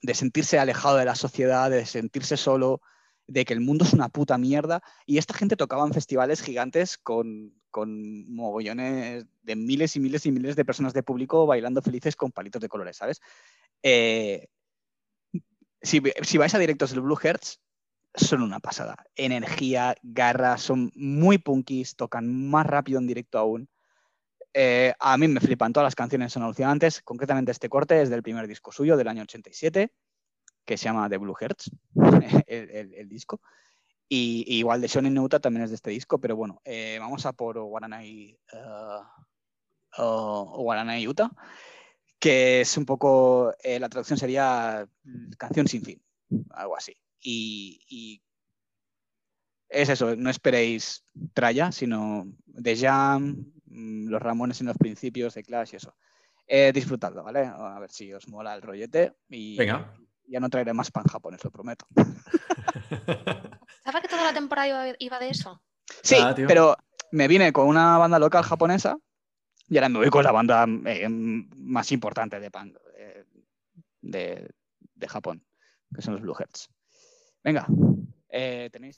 de sentirse alejado de la sociedad, de sentirse solo, de que el mundo es una puta mierda. Y esta gente tocaba en festivales gigantes con, con mogollones de miles y miles y miles de personas de público bailando felices con palitos de colores, ¿sabes? Eh, si, vais a directos del Blue Hertz, son una pasada. Energía, garra, son muy punkis, tocan más rápido en directo aún. Eh, a mí me flipan todas las canciones, son alucinantes. Concretamente este corte es del primer disco suyo, del año 87, que se llama The Blue Hertz, el disco. Y, y igual de Shonen Neuta también es de este disco, pero bueno, eh, vamos a por Guaranai, uh, uh, Guaranai Utah, que es un poco, eh, la traducción sería mm, canción sin fin, algo así. Y, y es eso, no esperéis tralla, sino de Jam, mm, los Ramones en los principios de Clash y eso. Eh, disfrutadlo, ¿vale? A ver si os mola el rollete y Venga. Ya no traeré más pan japonés, lo prometo. ¿Sabes que toda la temporada iba- iba de eso? Sí, Ah, pero me vine con una banda local japonesa y ahora me voy con la banda eh, más importante de punk eh, de, de Japón, que son los Blue Hearts. Venga, eh, tenéis.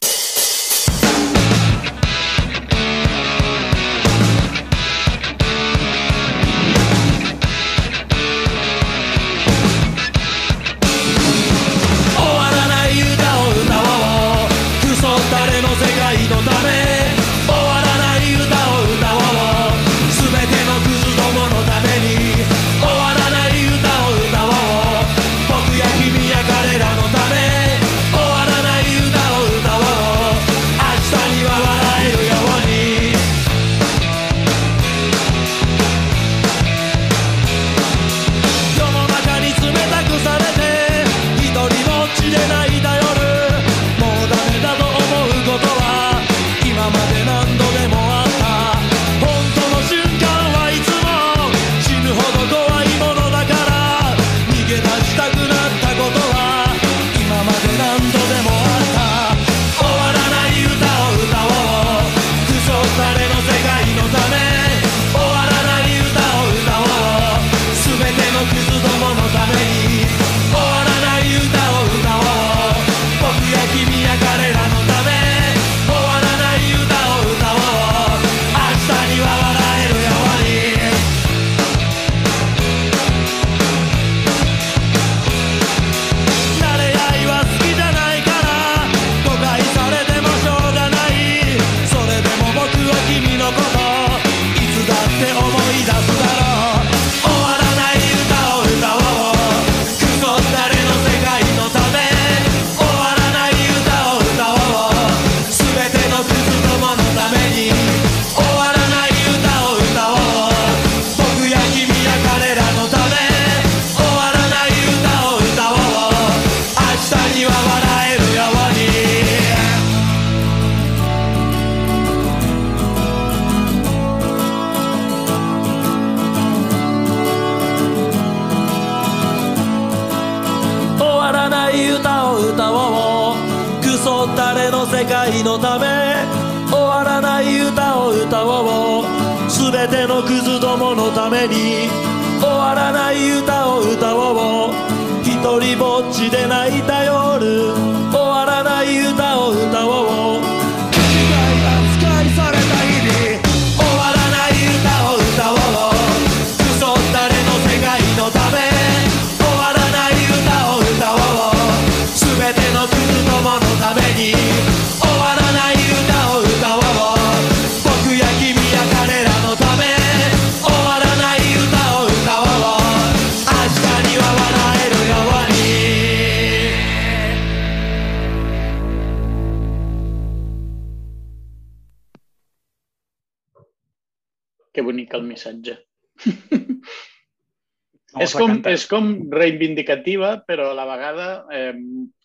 És, com, cantar. és com reivindicativa, però a la vegada eh,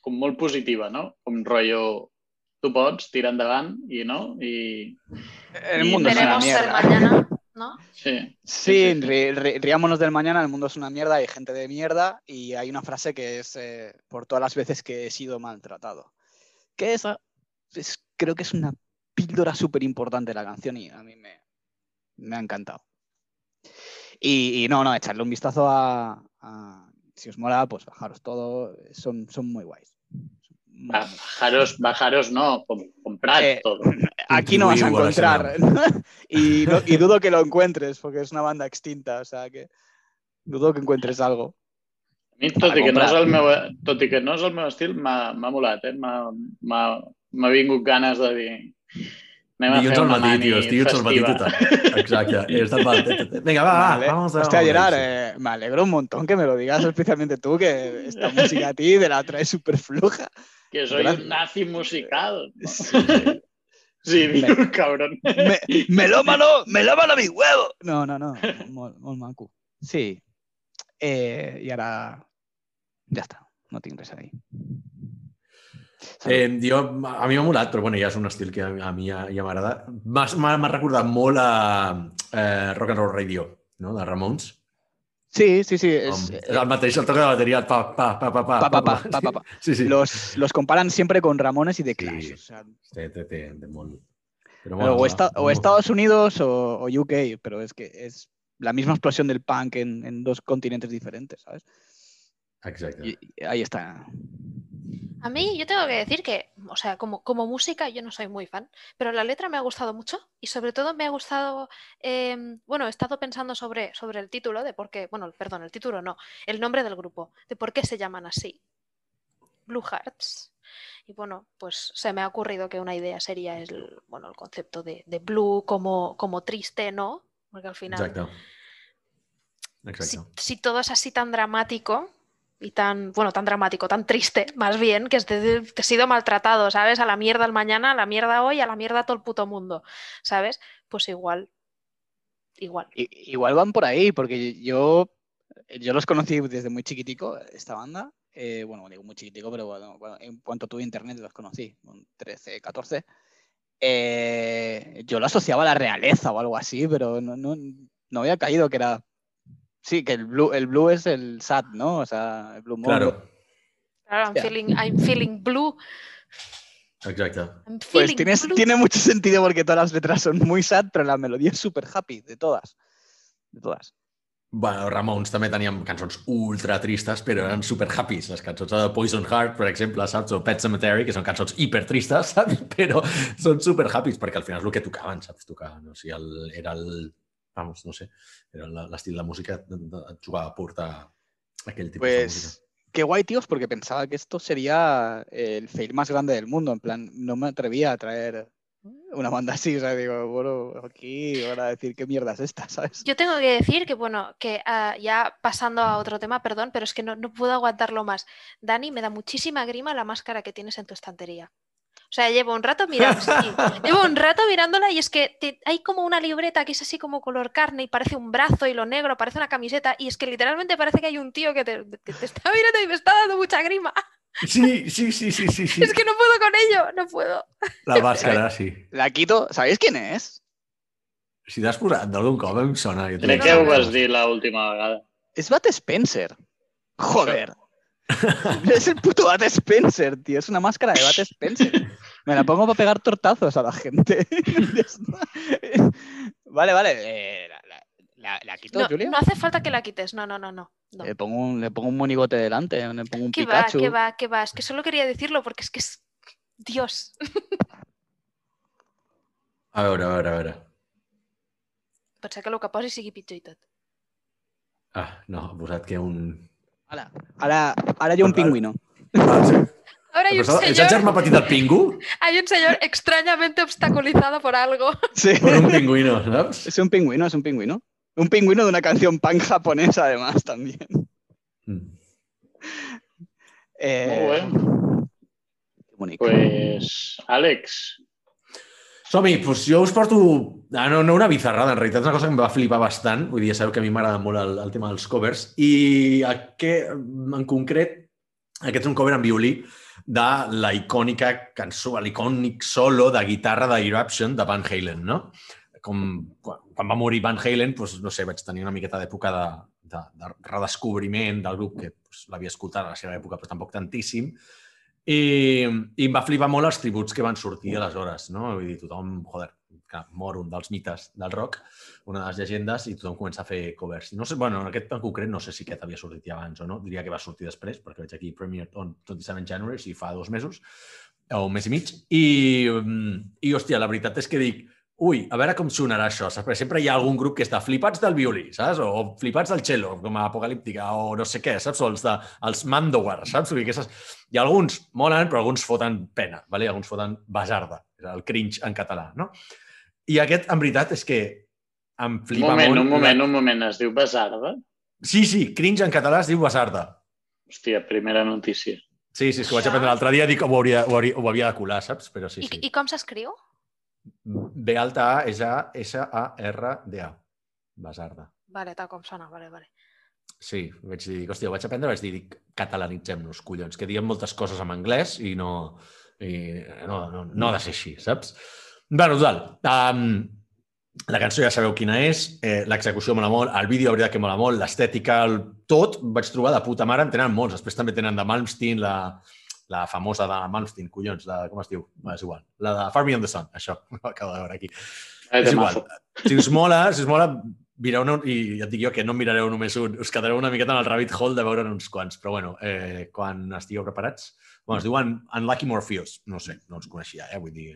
com molt positiva, no? Com rotllo, tu pots, tira endavant i no? I El Y mundo es una mierda. mañana, ¿no? sí, Sí, ri- ri- riámonos del mañana, el mundo es una mierda, hay gente de mierda y hay una frase que es eh, por todas las veces que he sido maltratado. Que esa es- creo que es una píldora súper importante de la canción y a mí me, me ha encantado. Y, y no, no, echarle un vistazo a, a- Si os mola, pues bajaros todo, son, son muy guays. Muy, ba- muy guays. bajaros, bajaros no, com, comprad Eh, todo. Aquí no vas a encontrar. y, no- y dudo que lo encuentres, porque es una banda extinta, o sea que dudo que encuentres algo. A mi, tot i, que no és comprar. el meu, tot i que no és el meu estil, m'ha molat, eh? M'ha vingut ganes de dir... Dilluns al una matí, mani tio, dilluns al matí festiva. total. Exacte, mal. Vinga, va, va, vamos a... Hostia, Gerard, eh, me alegro un montón que me lo digas, especialmente tú, que esta música a ti te la traes súper floja. Que soy un nazi musical. Sí, sí. Sí, Me- diu, cabrón. Me, melómano, melómano mi huevo. No, no, no, molt, molt maco. Sí. Eh, I ara ja està, no tinc res a dir. Eh, jo, a mi m'ha molat, però bueno, ja és un estil que a, a mi ja, ja m'agrada. M'ha recordat molt a eh, Rock and Roll Radio, no? de Ramones. sí, sí, sí. Es, el mateix, el toc de el pa, pa, pa, pa, pa, Pa, pa, pa, pa, pa, pa. Sí, sí. los, los comparan siempre con Ramones y The Sí. Clash. O, sea, esta-. Estados Unidos o, o UK, pero es que es la misma explosión del punk en, en dos continentes diferentes, ¿sabes? Y ahí está. A mí yo tengo que decir que, o sea, como, como música yo no soy muy fan, pero la letra me ha gustado mucho y sobre todo me ha gustado, em, bueno, he estado pensando sobre, sobre el título de por qué, bueno, perdón, el título no, el nombre del grupo, de por qué se llaman así, Blue Hearts. Y bueno, pues se me ha ocurrido que una idea sería el, bueno, el concepto de, de blue como, como triste, ¿no? Porque al final Exacte. si, Exacte. si todo es así tan dramático y tan, bueno, tan dramático, tan triste, más bien, que que he sido maltratado, ¿sabes? A la mierda al mañana, a la mierda hoy, a la mierda todo el puto mundo, ¿sabes? Pues igual, igual. Igual van por ahí, porque yo, yo los conocí desde muy chiquitico, esta banda. Eh, bueno, digo muy chiquitico, pero bueno, bueno, en cuanto tuve internet los conocí, con 13, 14. Eh, yo lo asociaba a la realeza o algo así, pero no, no, no había caído que era... Sí, que el blue, el blue es el sad, ¿no? O sea, el blue moon. Claro, Claro, I'm feeling, I'm feeling blue. exacte. I'm Pues tienes- blue. tiene mucho sentido porque todas las letras son muy sad, pero la melodía es súper happy, de todas. De todas. Bueno, Ramones també teníem cançons ultra tristes, però eren super happy. Les cançons de Poison Heart, per exemple, saps? O Pet Cemetery, que són cançons hiper tristes, saps? Però són super happy, perquè al final és el que tocaven, saps? Tocaven, o sigui, el, era el... Vamos, no sé, era la- l'estil de música de- de- et jugava a portar aquell tipus de música. Pues qué guay, tíos, porque pensaba que esto sería el fail más grande del mundo. En plan, no me atrevía a traer una banda así. O sea, digo, bueno, aquí van a decir qué mierda es esta, ¿sabes? Yo tengo que decir que, bueno, que ah, ya pasando a otro tema, perdón, pero es que no, no puedo aguantarlo más. Dani, me da muchísima grima la máscara que tienes en tu estantería. O sea, llevo un rato mirando, sí, llevo un rato mirándola y es que te- hay como una libreta que es así como color carne y parece un brazo y lo negro parece una camiseta y es que literalmente parece que hay un tío que te, que te está mirando y me está dando mucha grima. Sí, sí, sí, sí, sí, sí. Es que no puedo con ello, no puedo. La màscara, sí. La quito. ¿Sabéis quién es? Si t'has posat d'algun cop em sona. Jo Crec que ho vas dir l'última vegada. Es Bat Spencer. Joder. es el puto Bat Spencer, tío. Es una máscara de Bat Spencer. Me la pongo para pegar tortazos a la gente. Vale, vale. eh, la, la- la- la quito, No, Julia? no hace falta que la quites. No, no, no, no. no. Le, pongo un, le pongo un monigote delante, le pongo un ¿Qué va? Pikachu. ¿Qué va? ¿Qué va? Es que solo quería decirlo porque es que es... Dios. A veure, a veure, a veure. Pensé que el que posi sigui pitjor i tot. Ah, no, ha posat que un... Ara, ara, ara hi ha un pingüino. Ah, sí. Ahora hay un és el señor, germà petit del pingu? hay un señor extrañamente obstaculizado por algo. Sí. Per un pingüino, saps? Es un pingüino, es un pingüino. Un pingüino de una canción pan japonesa, además, también. Mm. Eh, bé. Qué bonito. pues, Àlex, Som-hi, doncs jo us porto... Ah, no, no una bizarrada, en realitat és una cosa que em va flipar bastant. Vull dir, ja sabeu que a mi m'agrada molt el, el tema dels covers. I aquest, en concret, aquest és un cover en violí de la icònica cançó, l'icònic solo de guitarra d'Eruption de Van Halen, no? Com quan, quan va morir Van Halen, doncs, no sé, vaig tenir una miqueta d'època de, de, de redescobriment del grup, que doncs, l'havia escoltat a la seva època, però tampoc tantíssim. I, I em va flipar molt els tributs que van sortir aleshores, no? Vull dir, tothom, joder, que mor un dels mites del rock, una de les llegendes, i tothom comença a fer covers. No sé, bueno, en aquest en concret no sé si aquest havia sortit ja abans o no, diria que va sortir després, perquè veig aquí Premiere on 27 January, si fa dos mesos, o un mes i mig, i, mm, i hòstia, la veritat és que dic, ui, a veure com sonarà això, saps? Perquè sempre hi ha algun grup que està flipats del violí, saps? O, o flipats del cello, com a apocalíptica, o no sé què, saps? O els, de, els Mandowar, saps? Vull dir, aquestes... I alguns molen, però alguns foten pena, vale? alguns foten basarda, el cringe en català, no? I aquest, en veritat, és que em un flipa moment, molt. un moment, un moment. Es diu Basarda? Sí, sí, cringe en català es diu basarda. Hòstia, primera notícia. Sí, sí, és que ho vaig aprendre l'altre dia, dic que ho, hauria, ho, hauria, ho havia de colar, saps? Però sí, I, sí. I com s'escriu? B alta A, S A, S A R D A. Basarda. Vale, tal com sona, vale, vale. Sí, vaig dir, dic, hòstia, ho vaig aprendre, vaig dir, dic, catalanitzem-nos, collons, que diem moltes coses en anglès i no, i no, no, no ha de ser així, saps? Bé, total, um, la cançó ja sabeu quina és, eh, l'execució mola molt, el vídeo, la veritat que mola molt, l'estètica, el... tot, vaig trobar de puta mare, en tenen molts, després també tenen de Malmsteen, la, la famosa de Malmsteen, collons, la, com es diu? Va, és igual. La de Far Beyond the Sun, això, ho acabo de veure aquí. Eh, És igual. Si us mola, si us mola, mireu un, i ja et dic jo que no en mirareu només un, us quedareu una miqueta en el rabbit hole de veure uns quants, però bueno, eh, quan estigueu preparats, bueno, es diuen Unlucky Morpheus, no sé, no els coneixia, eh, vull dir...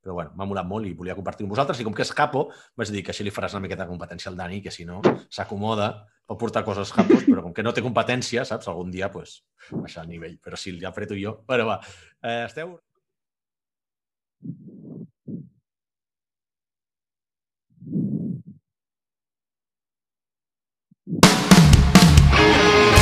Però bueno, m'ha molat molt i volia compartir amb vosaltres i com que és capo, vaig dir que així li faràs una miqueta de competència al Dani, que si no s'acomoda, pot portar coses capos, però com que no té competència, saps, algun dia, pues, baixar el nivell. Però si ja faré jo. Però va, eh, esteu... Carai.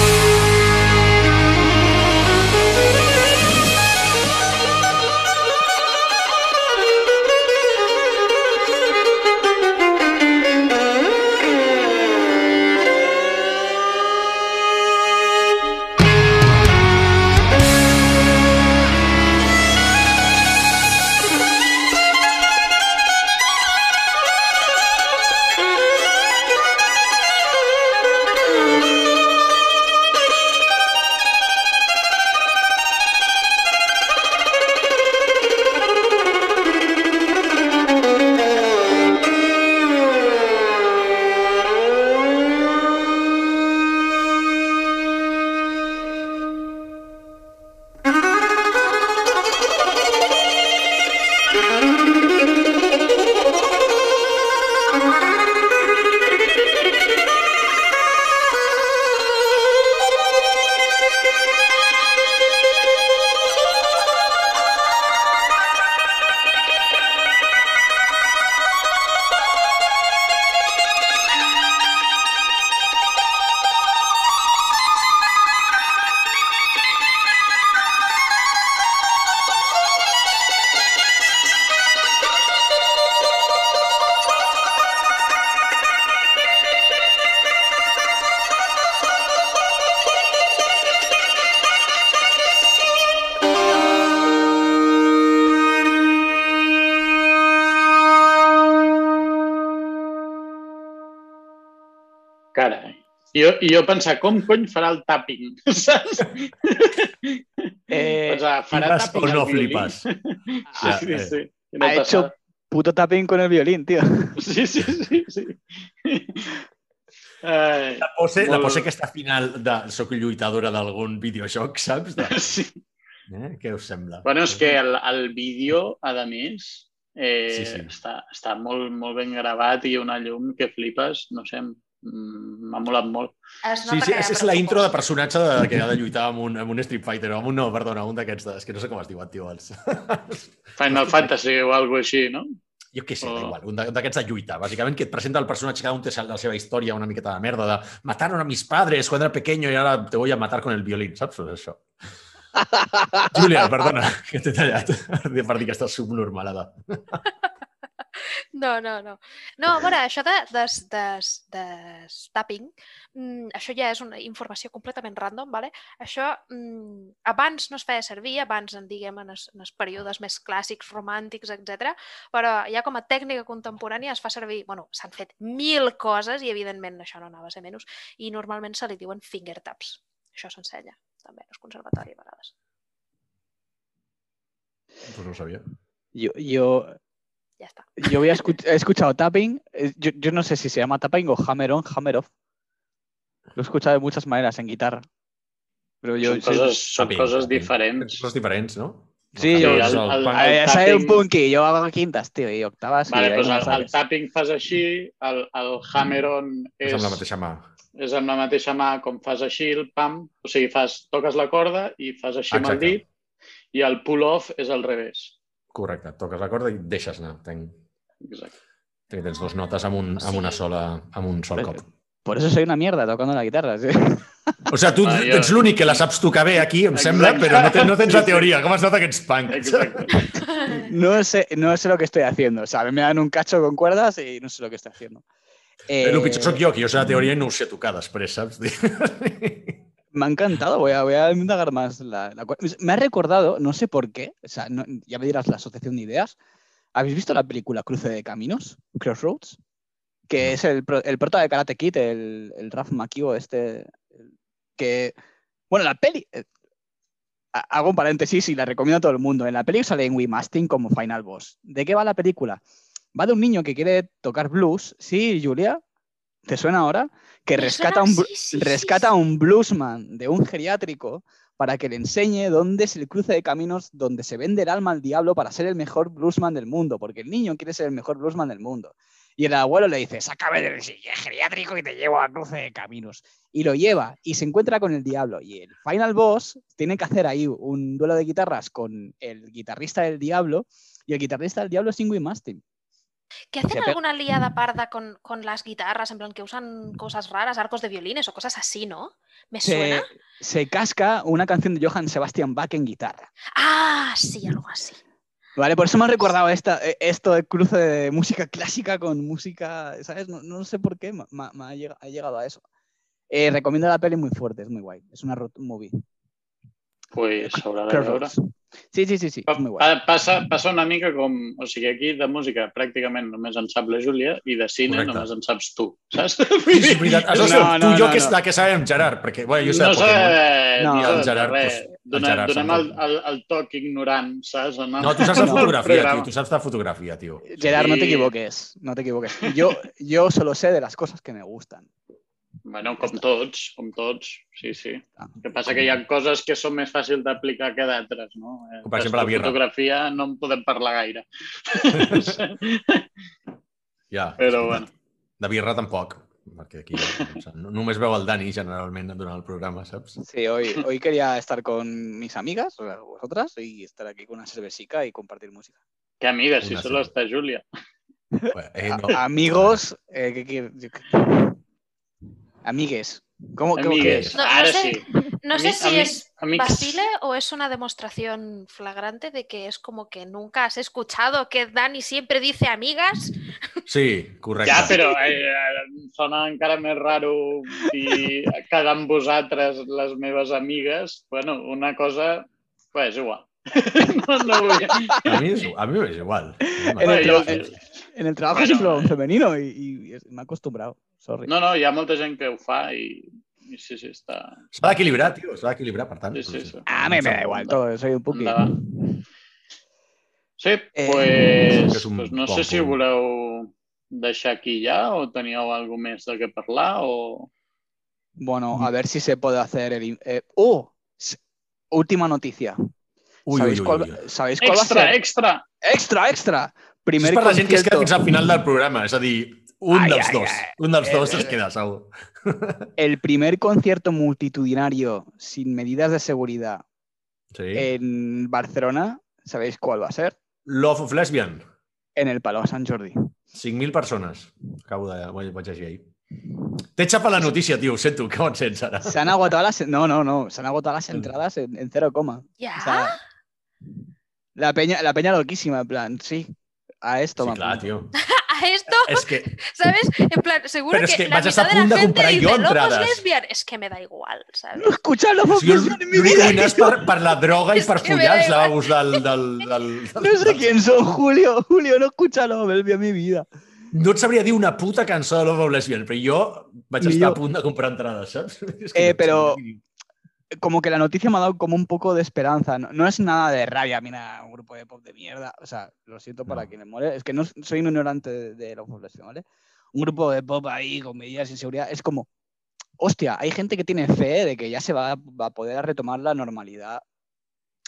I jo, i jo pensar, com cony farà el tapping? Saps? Eh, o sea, farà Flipes tapping o no flipes? Sí, Ja, sí, eh. sí. Ha hecho puto tapping con el violín, tío. Sí, sí, sí. sí. Ai, La pose, la molt- pose aquesta final de soc lluitadora d'algun videojoc, saps? De, Sí. eh? Què us sembla? Bueno, és que el, el vídeo, a més, eh, Sí, sí. Està, està molt, molt ben gravat i una llum que flipes, no sé, m'ha molat molt. Es Sí, nota sí, que és, és la intro de personatge de, que ha de lluitar amb un, amb un Street Fighter, o amb un, no, perdona, un d'aquests, de- és que no sé com es diuen, tio, els... Final Fantasy o alguna així, no? Jo què sé, Oh. igual, un d'aquests de lluita, bàsicament, que et presenta el personatge, cada un té la seva història, una miqueta de merda, de mataron a mis padres cuando era pequeño y ahora te voy a matar con el violín, saps? Pues això. Júlia, perdona, que t'he tallat per dir que estàs subnormalada. No, no, no. No, a veure, això de, de, de, de tapping, mm, això ja és una informació completament random, vale? Això mm, abans no es feia servir, abans en diguem en els, en els períodes més clàssics, romàntics, etc. però ja com a tècnica contemporània es fa servir, bueno, s'han fet mil coses i evidentment això no anava a ser menys, i normalment se li diuen finger taps. Això s'ensenya també als conservatori a vegades. Pues no ho sabia. Yo, yo, Ja està. yo había escuch- he escuchado tapping. eh, Yo, yo no sé si se llama tapping o hammer on, hammer off. Lo he escuchado de muchas maneras en guitarra. Pero yo Són sí- coses, són Tapping, coses tapping. diferents. Coses diferents, no? Sí, El jo- el- el el- soy un tapping- punky, yo hago quintas, tío, y octavas. y Vale, ahí doncs no el, el tapping fas així, el, el hammer-on És és, amb la mateixa mà. és amb la mateixa mà com fas així el pam, o sigui, fas, toques la corda i fas així amb el Exacte. dit, i el pull-off és al revés. Correcte, toques la corda i deixes anar. Tenc, Exacte. que tens dues notes amb, un, amb una sola, amb un sol cop. Por eso soy una mierda tocando la guitarra. ¿sí? O sigui, tu Ah, ets l'únic que la saps tocar bé aquí, em sembla, Exacte. però no, ten, no tens la teoria. Com es nota que ets punk? Exacte. No sé, no sé lo que estoy haciendo. O sea, me dan un cacho con cuerdas y no sé lo que estoy haciendo. Eh... El pitjor sóc jo, que jo sé la teoria i no ho sé tocar després, saps? Me ha encantado, voy a, voy a indagar más. La, la me ha recordado, no sé por qué, o sea, no- ya me dirás la asociación de ideas. ¿Habéis visto la película Cruce de Caminos? Crossroads. Que es el, el prota de Karate Kid, el, el Ralph Macchio este. Que. Bueno, la peli. eh, ha- Hago un paréntesis y la recomiendo a todo el mundo. En la peli sale Wee Mastin como final boss. ¿De qué va la película? Va de un niño que quiere tocar blues. Sí, Julia, ¿te suena ahora? Que rescata, suena, un, sí, sí, rescata sí. a un bluesman de un geriátrico para que le enseñe dónde es el cruce de caminos donde se vende el alma al diablo para ser el mejor bluesman del mundo, porque el niño quiere ser el mejor bluesman del mundo. Y el abuelo le dice, sácame del geriátrico y te llevo al cruce de caminos. Y lo lleva y se encuentra con el diablo. Y el final boss tiene que hacer ahí un duelo de guitarras con el guitarrista del diablo y el guitarrista del diablo es Ingrid Mastin. ¿Que hacen alguna liada parda con, con las guitarras? En plan, que usan cosas raras, arcos de violines o cosas así, ¿no? ¿Me Se, suena? se casca una canción de Johann Sebastian Bach en guitarra. Ah, sí, algo así. Vale, por eso me ha recordado esta, eh, esto de cruce de música clásica con música, ¿sabes? No, no sé por qué, me, ha llegado a eso. Eh, recomiendo la peli muy fuerte, es muy guay. Es una road movie. Pues haurà de veure. Sí, sí, sí, sí, Pa- és guai. pa- Passa, passa una mica com... O sigui, aquí de música pràcticament només en sap la Júlia i de cine Correcte. només en saps tu, saps? És veritat. Això No, no, no, tu i jo no, que, és no. la que sabem, Gerard, perquè bueno, jo sé no de sé, Pokémon. No, no, el sé Gerard, res. doncs, Gerard donem el, el, el toc ignorant, saps? En el- No, tu saps de No. fotografia, tio, tu saps de fotografia, tio. Gerard, no te Sí. equivoques, no te equivoques. Yo, yo solo sé de las cosas que me gustan. Bueno, com tots, com tots, sí, sí. Ah. El que passa que hi ha coses que són més fàcils d'aplicar que d'altres, no? Eh, Com per exemple la birra. fotografia no en podem parlar gaire. Ja, Però bueno. De birra tampoc, perquè aquí o només veu el Dani generalment durant el programa, saps? Sí, hoy, hoy quería estar con mis amigas, o sea, vosotras, y estar aquí con una cervecica y compartir música. Que amiga, si Una solo sí. està Júlia. Bueno, Eh, no. Amigos, eh, ¿qué quiere- yo qué- Amigues. ¿Cómo, cómo que Amigues, es? No, sé. sí. No sé si es vacile o es una demostración flagrante de que es como que nunca has escuchado que Dani siempre dice amigas. Sí, correcte. Ja, però eh, em sona encara més raro dir amb vosaltres les meves amigues. Bueno, una cosa, pues igual. No, no vull... A mi, és, a mi és igual. En el, jo- en- en el trabajo Bueno, eh. femenino y, y es- me he acostumbrado. Sorry. No, no, hi ha molta gent que ho fa i sí, sí, està... S'ha d'equilibrar, tio, s'ha d'equilibrar, per tant. Sí, sí, sí. A mí me da igual todo, soy un poquito. Endavant. Sí, Eh, pues, un pues no sé si voleu deixar aquí ja o teníeu alguna més de què parlar o... Bueno, a ver si se puede hacer el... eh, ¡Oh! Última noticia. Ui, ¿Sabéis, cuál, ui. ¿Sabéis cuál va a Extra, ser? extra! ¡Extra, extra! Primer és per la gent que es queda fins al final del programa, és a dir, un Ai, dels ai, dos. ai. Un dels Eh, dos eh, es queda, segur. El primer concierto multitudinario sin medidas de seguridad Sí. en Barcelona, ¿sabéis cuál va a ser? Love of Lesbian. En el Palau Sant Jordi. 5.000 persones. Acabo de... Vaig, vaig llegir ahir. T'he xapat la notícia, tio. Ho sento, que ho sents ara. Se han agotado las... No, no, no. Se han agotado las entradas en, en cero coma. Ja? O sea, la peña, la peña loquísima, en plan, sí, a esto Sí, me clar, apunto. tio. A esto, És que ¿sabes? En plan, seguro Pero es que, que la vas a estar mitad a de la gente comprar dice, locos entradas". lesbian. Es que me da igual, ¿sabes? No escuchado la si confusión en mi vida. és per, per la droga i És per que me follar els lavabos del... del, del, del No sé quién son, Julio. Julio, no escuchado la Belvia en mi vida. No et sabria dir una puta cançó de Love of Lesbian, però jo vaig estar jo. a punt de comprar entrades, saps? És Eh, no però-. Como que la noticia me ha dado como un poco de esperanza. No, no es nada de rabia, mira, un grupo de pop de mierda. O sea, lo siento para No. quienes muere. Es que no soy un ignorante de, de los Lesbian, ¿vale? Un grupo de pop ahí con medidas de seguridad. Es como, hostia, hay gente que tiene fe de que ya se va, va a poder retomar la normalidad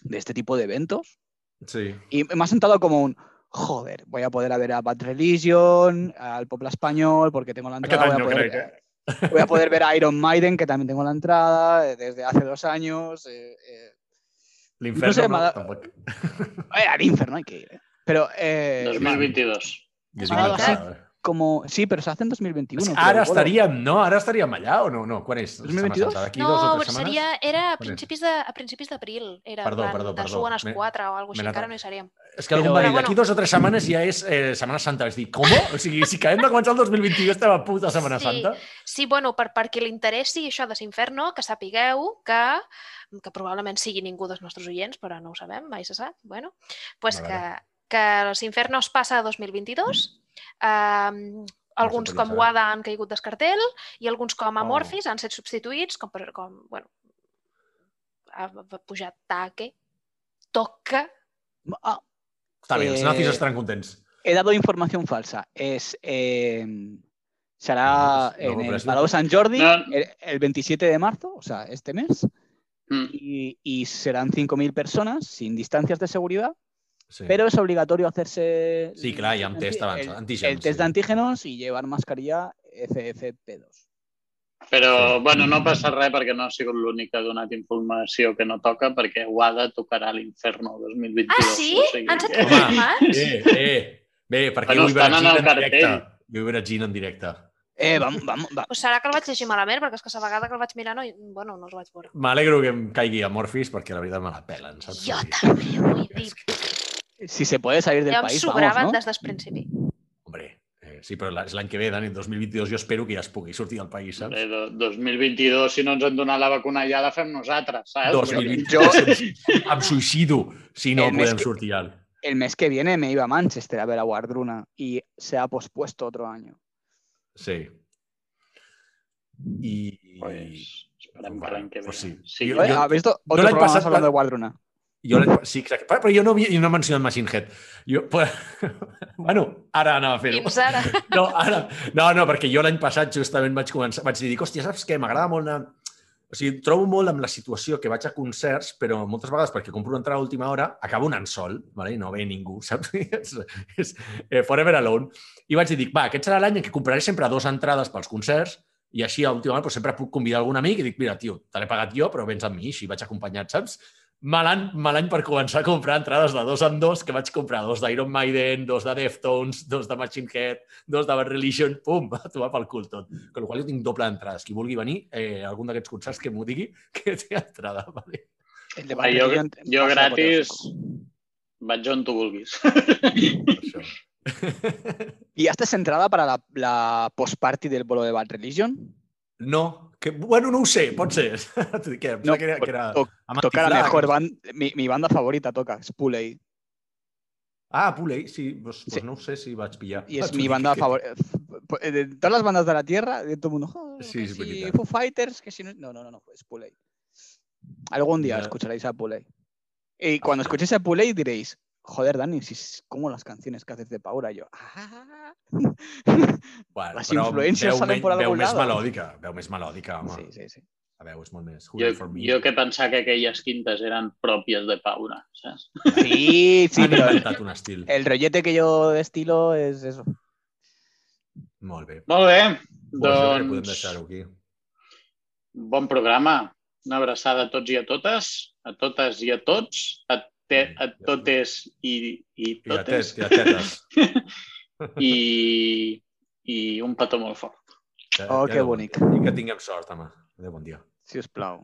de este tipo de eventos. Sí. Y me ha sentado como un, joder, voy a poder a ver a Bad Religion, al Popla Español, porque tengo la entrada. voy, a poder? Voy a poder ver a Iron Maiden, que también tengo la entrada eh, desde hace dos años. Eh, eh, L'inferno No sé, no, m'ha- tampoc. eh, al Inferno hay que ir. eh. Pero eh, 2022. És m'ha dado como, sí, pero se hace en 2021. Pues creo, ara bolo. estaríem, no? Ara estaríem allà o no? No, quan és? 2022? Setmana Santa? D'aquí dos o No, tres setmanes? seria, era a és? principis de, a principis d'abril. Era Perdó, plan, perdó, de perdó. suben les Me- 4 o alguna me així, encara no hi seríem. És que algú va dir, d'aquí dos o tres setmanes ja és eh, Setmana Santa. Vaig dir, com? O sigui, si acabem de començar el 2022 estem a puta Setmana Sí. Santa? Sí, bueno, per, per qui li interessi això de Sinferno, que sapigueu que, que probablement sigui ningú dels nostres oients, però no ho sabem, mai se sap. Bueno, pues que, que Sinferno es passa a 2022, um, alguns com. Wada han caigut del cartell i alguns com Oh. Amorphis han estat substituïts, com, per, com bueno, ha, ha pujat Take, Toca, Ah, Està bé, els Eh, nazis estaran contents. he dado información falsa. Es, eh, será No, en el Palau Sant Jordi No. el, el 27 de marzo, o sea, este mes. Mm. y, y serán 5.000 personas sin distancias de seguridad, Sí. pero es obligatorio hacerse Sí, clar, hi ha un el- test el, antígens, el test sí. de antígenos y llevar mascarilla FFP2. Però, Sí. bueno, no passa res perquè no ha sigut l'únic que ha donat informació que no toca, perquè Wada tocarà a l'Inferno 2022. Ah, sí? O sigui, Home, confirmats? Eh, eh, bé, perquè Bueno, vull veure estan en el directe. cartell. Jo vull veure Gin en directe. Eh, vamos, vamos, va- Pues serà que el vaig llegir malament, perquè és que la vegada que el vaig mirar no, bueno, no els vaig veure. M'alegro que em caigui Amorphis perquè la veritat me la pelen, saps? Jo també vull dir. Si se puede salir del Ja país, vamos, ¿no? des del principi. Hombre, eh, sí, però la- és l'any que ve, Dani, el 2022, jo espero que ja es pugui sortir del país, saps? Bé, do- 2022, si no ens han donat la vacuna ja la fem nosaltres, saps? 2022, em suïcido si no El mes podem que- sortir ja. El mes que viene me iba a Manchester a ver a Wardruna y se ha pospuesto otro año. Sí. I... Pues, esperem que l'any que ve. pues sí. sí. Jo- Oye, ¿Has visto otro l'any programa hablando de Wardruna? Jo sí, exacte. Però però jo no, havia, jo no he mencionat Machine Head. Jo, pues, bueno, ara anava a fer-ho. Ara. No, ara, no, no, perquè jo l'any passat justament vaig començar, vaig dir, hòstia, saps què? M'agrada molt anar... O sigui, trobo molt amb la situació que vaig a concerts, però moltes vegades perquè compro una entrada a última hora, acabo anant sol, vale? no ve ningú, saps? és, és eh, forever alone. I vaig dir, va, aquest serà l'any en què compraré sempre dues entrades pels concerts i així a última hora doncs, sempre puc convidar algun amic i dic, mira, tio, te l'he pagat jo, però vens amb mi, així vaig acompanyat, saps? Mal any, mal any per començar a comprar entrades de dos en dos, que vaig comprar dos d'Iron Maiden, dos de Deftones, dos de Machine Head, dos de Bad Religion, pum, va tomar pel cul tot. Con la qual cosa jo tinc doble d'entrades. Qui vulgui venir, eh, algun d'aquests concerts que m'ho digui, que té entrada. Vale? El de jo, jo gratis vaig on tu vulguis. Per. ¿Y has entrada para la, la post-party del bolo de Bad Religion? No, que, bueno, no ho sé, pot ser. Què, No, sembla que era, que era to- amb Toca la mejor banda, mi, mi banda favorita toca, es Puley. Ah, Puley, sí, Sí. doncs no ho sé si vaig pillar. Y es T'ho mi banda que- favor- eh, de todas las bandas de la Tierra, de todo el mundo, "Oh, Sí, que si. Foo Fighters, que si no... No, no, no, no, es Puley. Algún día escucharéis a Puley. Y cuando escuchéis a Puley diréis, joder, Dani, si es como las canciones que haces de Paura. Y yo, "Ah". Bueno, Les però influències veu, salen por algún veu més lado. melòdica, veu més melòdica, home. Sí, sí, sí. La veu és molt més... Jo, Who for me. jo que pensava que aquelles quintes eren pròpies de Paura, saps? Sí, sí, Han inventat un estil. el rollete que yo destilo es eso. Molt bé. Molt bé, Pues jo que podem doncs deixar-ho aquí. bon programa. Una abraçada a tots i a totes, a totes i a tots, a, te, a totes i, i I a totes, tet, i a tetes. i, i un petó molt fort. Oh, Que que bonic. I que tinguem sort, home. Adéu, bon dia. Si os plau.